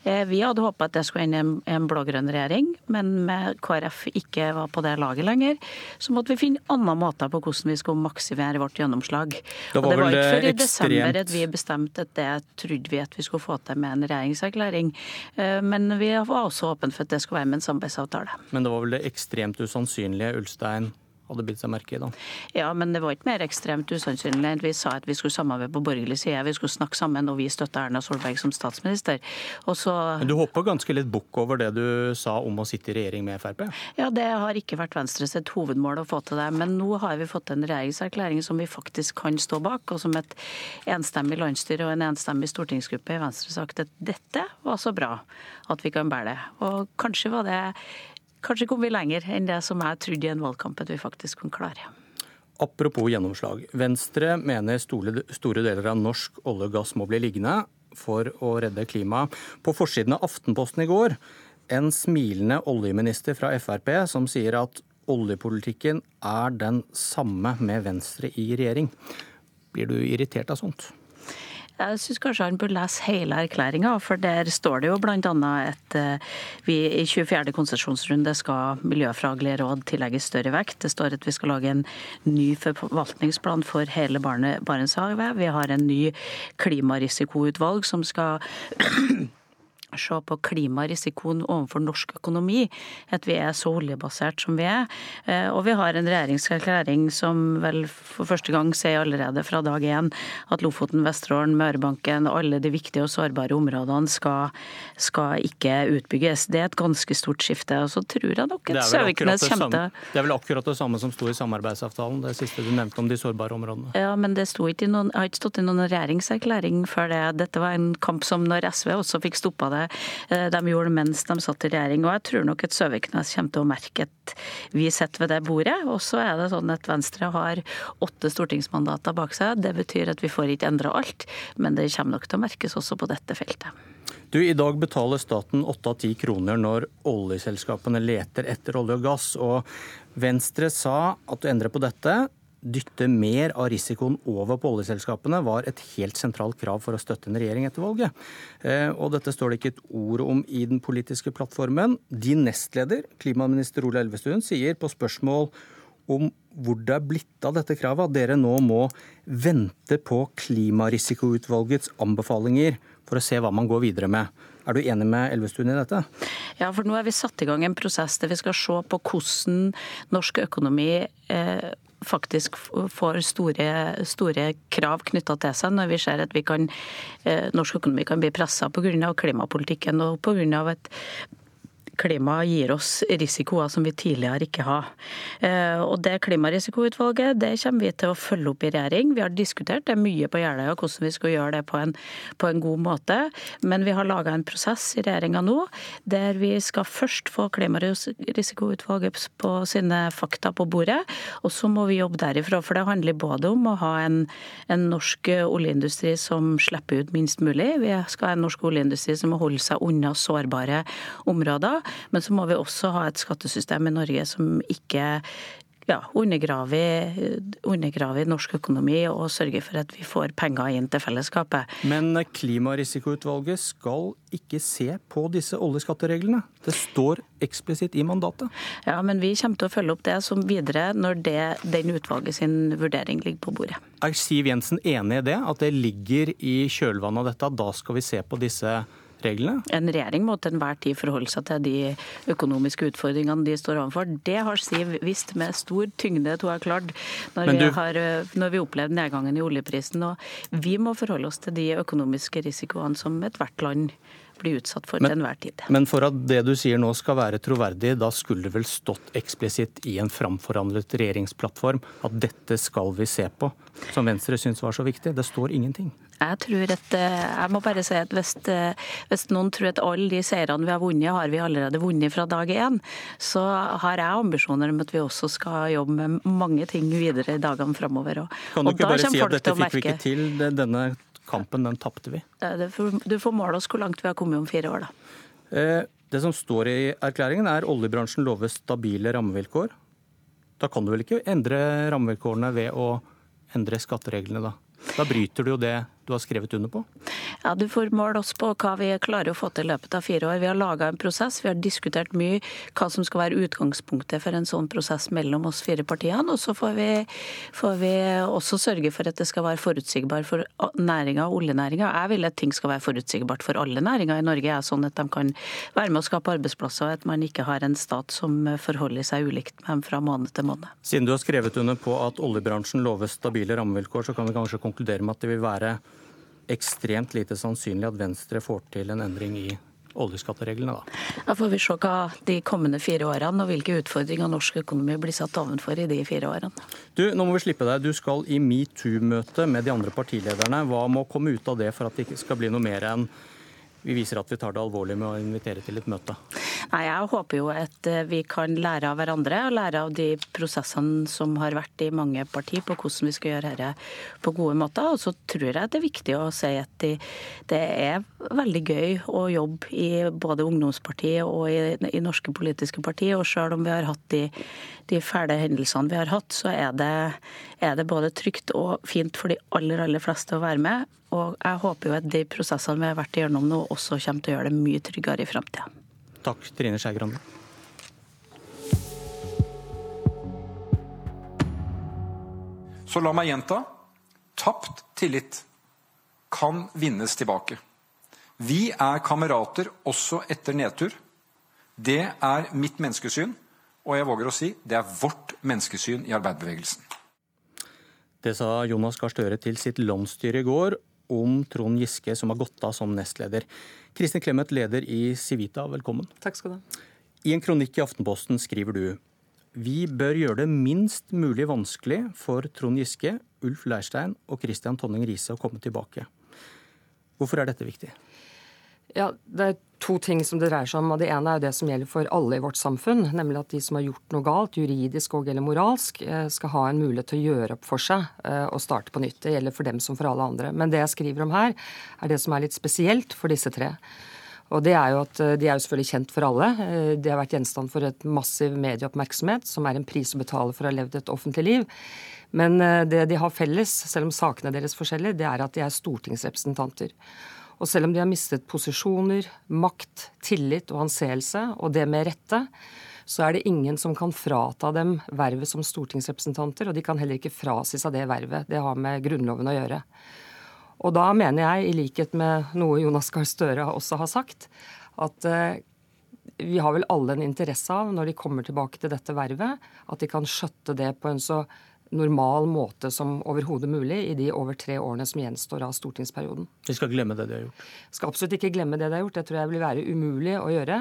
Eh, vi hadde håpa at det skulle ende i en blå-grønn regjering, men med KrF ikke var på det laget lenger, så måtte vi finne andre måter på hvordan vi skulle maksimere vårt gjennomslag. Det og det var ikke før i desember at vi bestemte at det trodde vi at vi skulle få til med en regjeringserklæring. Eh, men vi var også åpne for at det skulle være med en samarbeidsavtale. Men det var vel det ekstremt usannsynlige Ulstein hadde bitt seg merke i, da. Ja, men det var ikke mer ekstremt usannsynlig enn vi sa at vi skulle samarbeide på borgerlig side. Vi skulle snakke sammen, og vi støtta Erna Solberg som statsminister. Så... Men du hopper ganske litt bukk over det du sa om å sitte i regjering med Frp? Ja, det har ikke vært Venstres hovedmål å få til det. Men nå har vi fått en regjeringserklæring som vi faktisk kan stå bak, og som et enstemmig landsstyre og en enstemmig stortingsgruppe i Venstre sagt at dette var så bra at vi kan bære det. Og kanskje var det kanskje kom vi lenger enn det som jeg trodde i en valgkamp at vi faktisk kunne klare. Apropos gjennomslag. Venstre mener store deler av norsk olje og gass må bli liggende for å redde klimaet. På forsiden av Aftenposten i går en smilende oljeminister fra Frp som sier at oljepolitikken er den samme med Venstre i regjering. Blir du irritert av sånt? Jeg syns kanskje han bør lese hele erklæringa, for der står det jo bl.a. at eh, vi i 24. konsesjonsrunde skal miljøfaglige råd tillegges større vekt. Det står at vi skal lage en ny forvaltningsplan for hele Barentshavet. Vi har en ny klimarisikoutvalg som skal se på klimarisikoen overfor norsk økonomi, at vi er så oljebasert som vi er. Eh, og vi har en regjeringserklæring som vel for første gang sier allerede fra dag én at Lofoten, Vesterålen, Mørebanken, alle de viktige og sårbare områdene skal, skal, ikke utbygges. Det er et ganske stort skifte. Og så tror jeg nok at Søviknes kommer til Det er vel akkurat det samme som sto i samarbeidsavtalen, det siste du nevnte om de sårbare områdene? Ja, men det sto ikke i noen, har ikke stått i noen regjeringserklæring før det. Dette var en kamp som når SV også fikk stoppa det det eh, de gjorde mens de satt i regjering. Og jeg tror nok at Søviknes kommer til å merke at vi sitter ved det bordet. Og så er det sånn at Venstre har åtte stortingsmandater bak seg. Det betyr at vi får ikke endra alt, men det kommer nok til å merkes også på dette feltet. Du, I dag betaler staten åtte av ti kroner når oljeselskapene leter etter olje og gass. og Venstre sa at å endre på dette dytte mer av risikoen over på oljeselskapene var et helt sentralt krav for å støtte en regjering etter valget. Eh, og dette står det ikke et ord om i den politiske plattformen. Din nestleder, klimaminister Ola Elvestuen, sier på spørsmål om hvor det er blitt av dette kravet, at dere nå må vente på Klimarisikoutvalgets anbefalinger for å se hva man går videre med. Er du enig med Elvestuen i dette? Ja, for nå har vi satt i gang en prosess der vi skal se på hvordan norsk økonomi eh, faktisk får store, store krav knytta til seg når vi ser at vi kan, eh, norsk økonomi kan bli pressa pga. klimapolitikken og pga. et klima gir oss risikoer som vi tidligere ikke har. Eh, og Det klimarisikoutvalget det kommer vi til å følge opp i regjering. Vi har diskutert det mye på Jeløya hvordan vi skal gjøre det på en, på en god måte. Men vi har laga en prosess i regjeringa nå der vi skal først få klimarisikoutvalget på sine fakta på bordet, og så må vi jobbe derifra. For det handler både om å ha en, en norsk oljeindustri som slipper ut minst mulig. Vi skal ha en norsk oljeindustri som må holde seg unna sårbare områder. Men så må vi også ha et skattesystem i Norge som ikke ja, undergraver, undergraver, norsk økonomi og sørger for at vi får penger inn til fellesskapet. Men Klimarisikoutvalget skal ikke se på disse oljeskattereglene. Det står eksplisitt i mandatet. Ja, men vi kommer til å følge opp det som videre når det, den utvalget sin vurdering ligger på bordet. Er Siv Jensen enig i det, at det ligger i kjølvannet av dette, da skal vi se på disse reglene? En regjering må til enhver tid forholde seg til de økonomiske utfordringene de står overfor. Det har Siv visst med stor tyngde at hun har klart når, du... vi har når vi opplevde nedgangen i oljeprisen. Og vi må forholde oss til de økonomiske risikoene som ethvert land blir utsatt for men, til enhver tid. Men for at det du sier nå skal være troverdig, da skulle det vel stått eksplisitt i en framforhandlet regjeringsplattform at dette skal vi se på, som Venstre syns var så viktig. Det står ingenting. Jeg tror at, eh, jeg må bare si at hvis, eh, hvis, noen tror at alle de seirene vi har vunnet, har vi allerede vunnet fra dag én, så har jeg ambisjoner om at vi også skal jobbe med mange ting videre i dagene framover. Kan du ikke bare si at dette fikk vi ikke til, denne kampen den tapte vi? Du får måle oss hvor langt vi har kommet om fire år, da. Eh, det som står i erklæringen er oljebransjen lover stabile rammevilkår. Da kan du vel ikke endre rammevilkårene ved å endre skattereglene, da? Da bryter du jo det du har skrevet under på? Ja, Du får måle oss på hva vi klarer å få til i løpet av fire år. Vi har laga en prosess, vi har diskutert mye hva som skal være utgangspunktet for en sånn prosess mellom oss fire partiene. Og så får vi, får vi også sørge for at det skal være forutsigbart for næringa og oljenæringa. Jeg vil at ting skal være forutsigbart for alle næringer i Norge, er sånn at de kan være med å skape arbeidsplasser, og at man ikke har en stat som forholder seg ulikt med dem fra måned til måned. Siden du har skrevet under på at oljebransjen lover stabile rammevilkår, så kan vi kanskje konkludere med at det vil være ekstremt lite sannsynlig at Venstre får til en endring i oljeskattereglene, da. Da får vi se hva de kommende fire årene og hvilke utfordringer norsk økonomi blir satt ovenfor i de fire årene. Du, nå må vi slippe deg. Du skal i metoo-møte med de andre partilederne. Hva må komme ut av det for at det ikke skal bli noe mer enn vi viser at vi tar det alvorlig med å invitere til et møte? Nei, Jeg håper jo at eh, vi kan lære av hverandre og lære av de prosessene som har vært i mange partier på hvordan vi skal gjøre dette på gode måter. Og så tror jeg det er viktig å si at det, det er veldig gøy å jobbe i både ungdomspartiet og i, i norske politiske partier. Og selv om vi har hatt de, de fæle hendelsene vi har hatt, så er det, er det både trygt og fint for de aller, aller fleste å være med. Og jeg håper jo at de prosessene vi har vært igjennom nå, også kommer til å gjøre det mye tryggere i framtida. Takk, Trine Skei Grande. Så la meg gjenta. Tapt tillit kan vinnes tilbake. Vi er kamerater også etter nedtur. Det er mitt menneskesyn, og jeg våger å si det er vårt menneskesyn i arbeiderbevegelsen. Det sa Jonas Gahr Støre til sitt landsstyre i går, om Trond Giske, som har gått av som nestleder. Kristin Clemet, leder i Civita, velkommen. Takk skal du ha. I en kronikk i Aftenposten skriver du vi bør gjøre det minst mulig vanskelig for Trond Giske, Ulf Leirstein og Christian Tonning Riise å komme tilbake. Hvorfor er dette viktig? Ja, Det er to ting som det dreier seg om. og Det ene er jo det som gjelder for alle i vårt samfunn. Nemlig at de som har gjort noe galt, juridisk og eller moralsk, eh, skal ha en mulighet til å gjøre opp for seg eh, og starte på nytt. Det gjelder for dem som for alle andre. Men det jeg skriver om her, er det som er litt spesielt for disse tre. Og det er jo at eh, De er jo selvfølgelig kjent for alle. De har vært gjenstand for et massiv medieoppmerksomhet, som er en pris å betale for å ha levd et offentlig liv. Men det de har felles, selv om sakene deres forskjellige, det er at de er stortingsrepresentanter. Og selv om de har mistet posisjoner, makt, tillit og anseelse, og det med rette, så er det ingen som kan frata dem vervet som stortingsrepresentanter, og de kan heller ikke frasi seg det vervet. Det har med Grunnloven å gjøre. Og da mener jeg, i likhet med noe Jonas Gahr Støre også har sagt, at eh, vi har vel alle en interesse av, når de kommer tilbake til dette vervet, at de kan skjøtte det på en så normal måte som overhodet mulig i de over tre årene som gjenstår av stortingsperioden. Vi skal glemme det de har gjort? Skal absolutt ikke glemme det de har gjort. Det tror jeg vil være umulig å gjøre.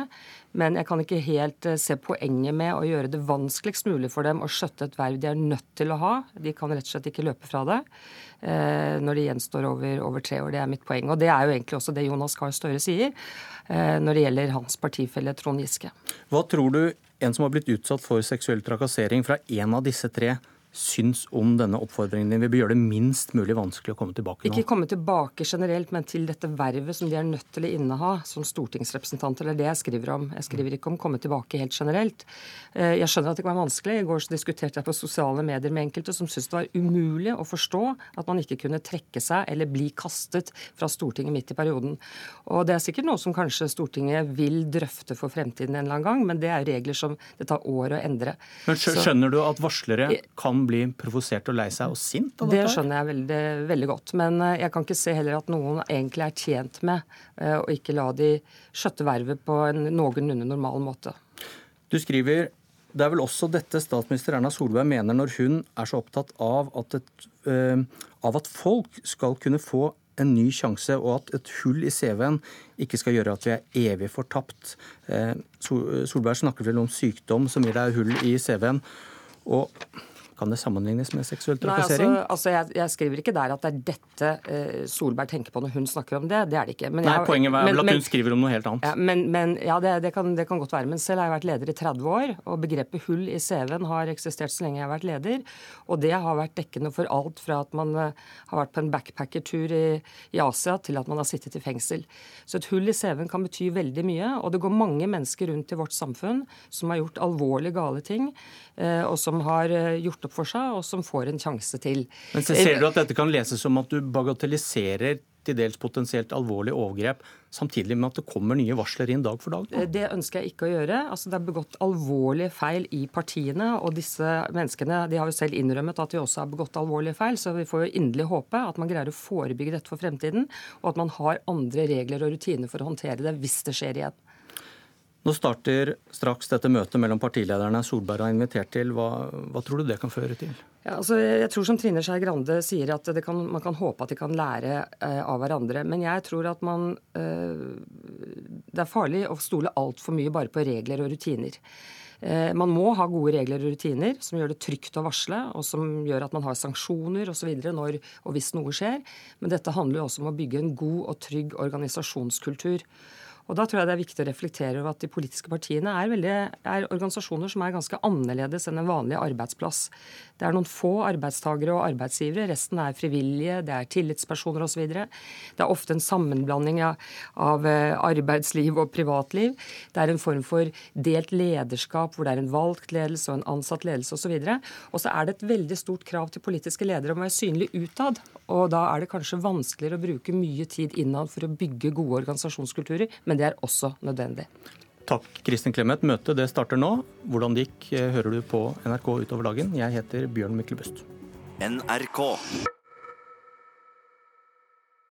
Men jeg kan ikke helt eh, se poenget med å gjøre det vanskeligst mulig for dem å skjøtte et verv de er nødt til å ha. De kan rett og slett ikke løpe fra det eh, når det gjenstår over, over, tre år. Det er mitt poeng. Og det er jo egentlig også det Jonas Gahr Støre sier eh, når det gjelder hans partifelle Trond Giske. Hva tror du en som har blitt utsatt for seksuell trakassering fra en av disse tre, syns om denne oppfordringen din? Vi bør gjøre det minst mulig vanskelig å komme tilbake nå. Ikke komme tilbake generelt, men til dette vervet som de er nødt til å inneha som stortingsrepresentanter. Det er det jeg skriver om. Jeg skriver ikke om komme tilbake helt generelt. Eh, jeg skjønner at det kan være vanskelig. I går så diskuterte jeg på sosiale medier med enkelte som syntes det var umulig å forstå at man ikke kunne trekke seg eller bli kastet fra Stortinget midt i perioden. Og det er sikkert noe som kanskje Stortinget vil drøfte for fremtiden en eller annen gang, men det er regler som det tar år å endre. Men skjønner du at varslere kan bli provosert og lei seg og sint? Av det skjønner jeg veldig, veldig, godt. Men eh, jeg kan ikke se heller at noen egentlig er tjent med eh, å ikke la de skjøtte vervet på en noenlunde normal måte. Du skriver det er vel også dette statsminister Erna Solberg mener når hun er så opptatt av at, et, uh, av at folk skal kunne få en ny sjanse, og at et hull i CV-en ikke skal gjøre at vi er evig fortapt. Solberg snakker vel om sykdom som gir deg hull i CV-en. Og kan det sammenlignes med seksuell trakassering? Nei, altså, altså jeg, jeg, skriver ikke der at det er dette uh, Solberg tenker på når hun snakker om det. Det er det ikke. Men Nei, jeg, Poenget er vel at hun skriver om noe helt annet. Ja, men, men ja, det, det, kan, det, kan, godt være. Men selv har jeg vært leder i 30 år, og begrepet hull i CV-en har eksistert så lenge jeg har vært leder. Og det har vært dekkende for alt fra at man uh, har vært på en backpackertur i, i Asia, til at man har sittet i fengsel. Så et hull i CV-en kan bety veldig mye. Og det går mange mennesker rundt i vårt samfunn som har gjort alvorlig gale ting, uh, og som har gjort opp for seg, og som får en sjanse til. Men så Ser du at dette kan leses som at du bagatelliserer til dels potensielt alvorlige overgrep, samtidig med at det kommer nye varsler inn dag for dag? Nå? Det ønsker jeg ikke å gjøre. Altså, det er begått alvorlige feil i partiene. Og disse menneskene de har jo selv innrømmet at de også har begått alvorlige feil. Så vi får jo inderlig håpe at man greier å forebygge dette for fremtiden, og at man har andre regler og rutiner for å håndtere det hvis det skjer igjen. Nå starter straks dette møtet mellom partilederne Solberg har invitert til. Hva, hva tror du det kan føre til? Ja, altså, jeg tror som Trine Skei Grande sier at kan, man kan håpe at de kan lære eh, av hverandre. Men jeg tror at man eh, Det er farlig å stole altfor mye bare på regler og rutiner. Eh, man må ha gode regler og rutiner som gjør det trygt å varsle, og som gjør at man har sanksjoner osv. når og hvis noe skjer. Men dette handler jo også om å bygge en god og trygg organisasjonskultur. Og Da tror jeg det er viktig å reflektere over at de politiske partiene er, veldig, er organisasjoner som er ganske annerledes enn en vanlig arbeidsplass. Det er noen få arbeidstagere og arbeidsgivere, resten er frivillige, det er tillitspersoner osv. Det er ofte en sammenblanding av, eh, arbeidsliv og privatliv. Det er en form for delt lederskap hvor det er en valgt ledelse og en ansatt ledelse osv. Og så er det et veldig stort krav til politiske ledere om å være synlig utad. Og da er det kanskje vanskeligere å bruke mye tid innad for å bygge gode organisasjonskulturer. men men det er også nødvendig. Takk, Kristin Clemet. Møtet det starter nå. Hvordan det gikk, eh, hører du på NRK utover dagen. Jeg heter Bjørn Myklebust. NRK.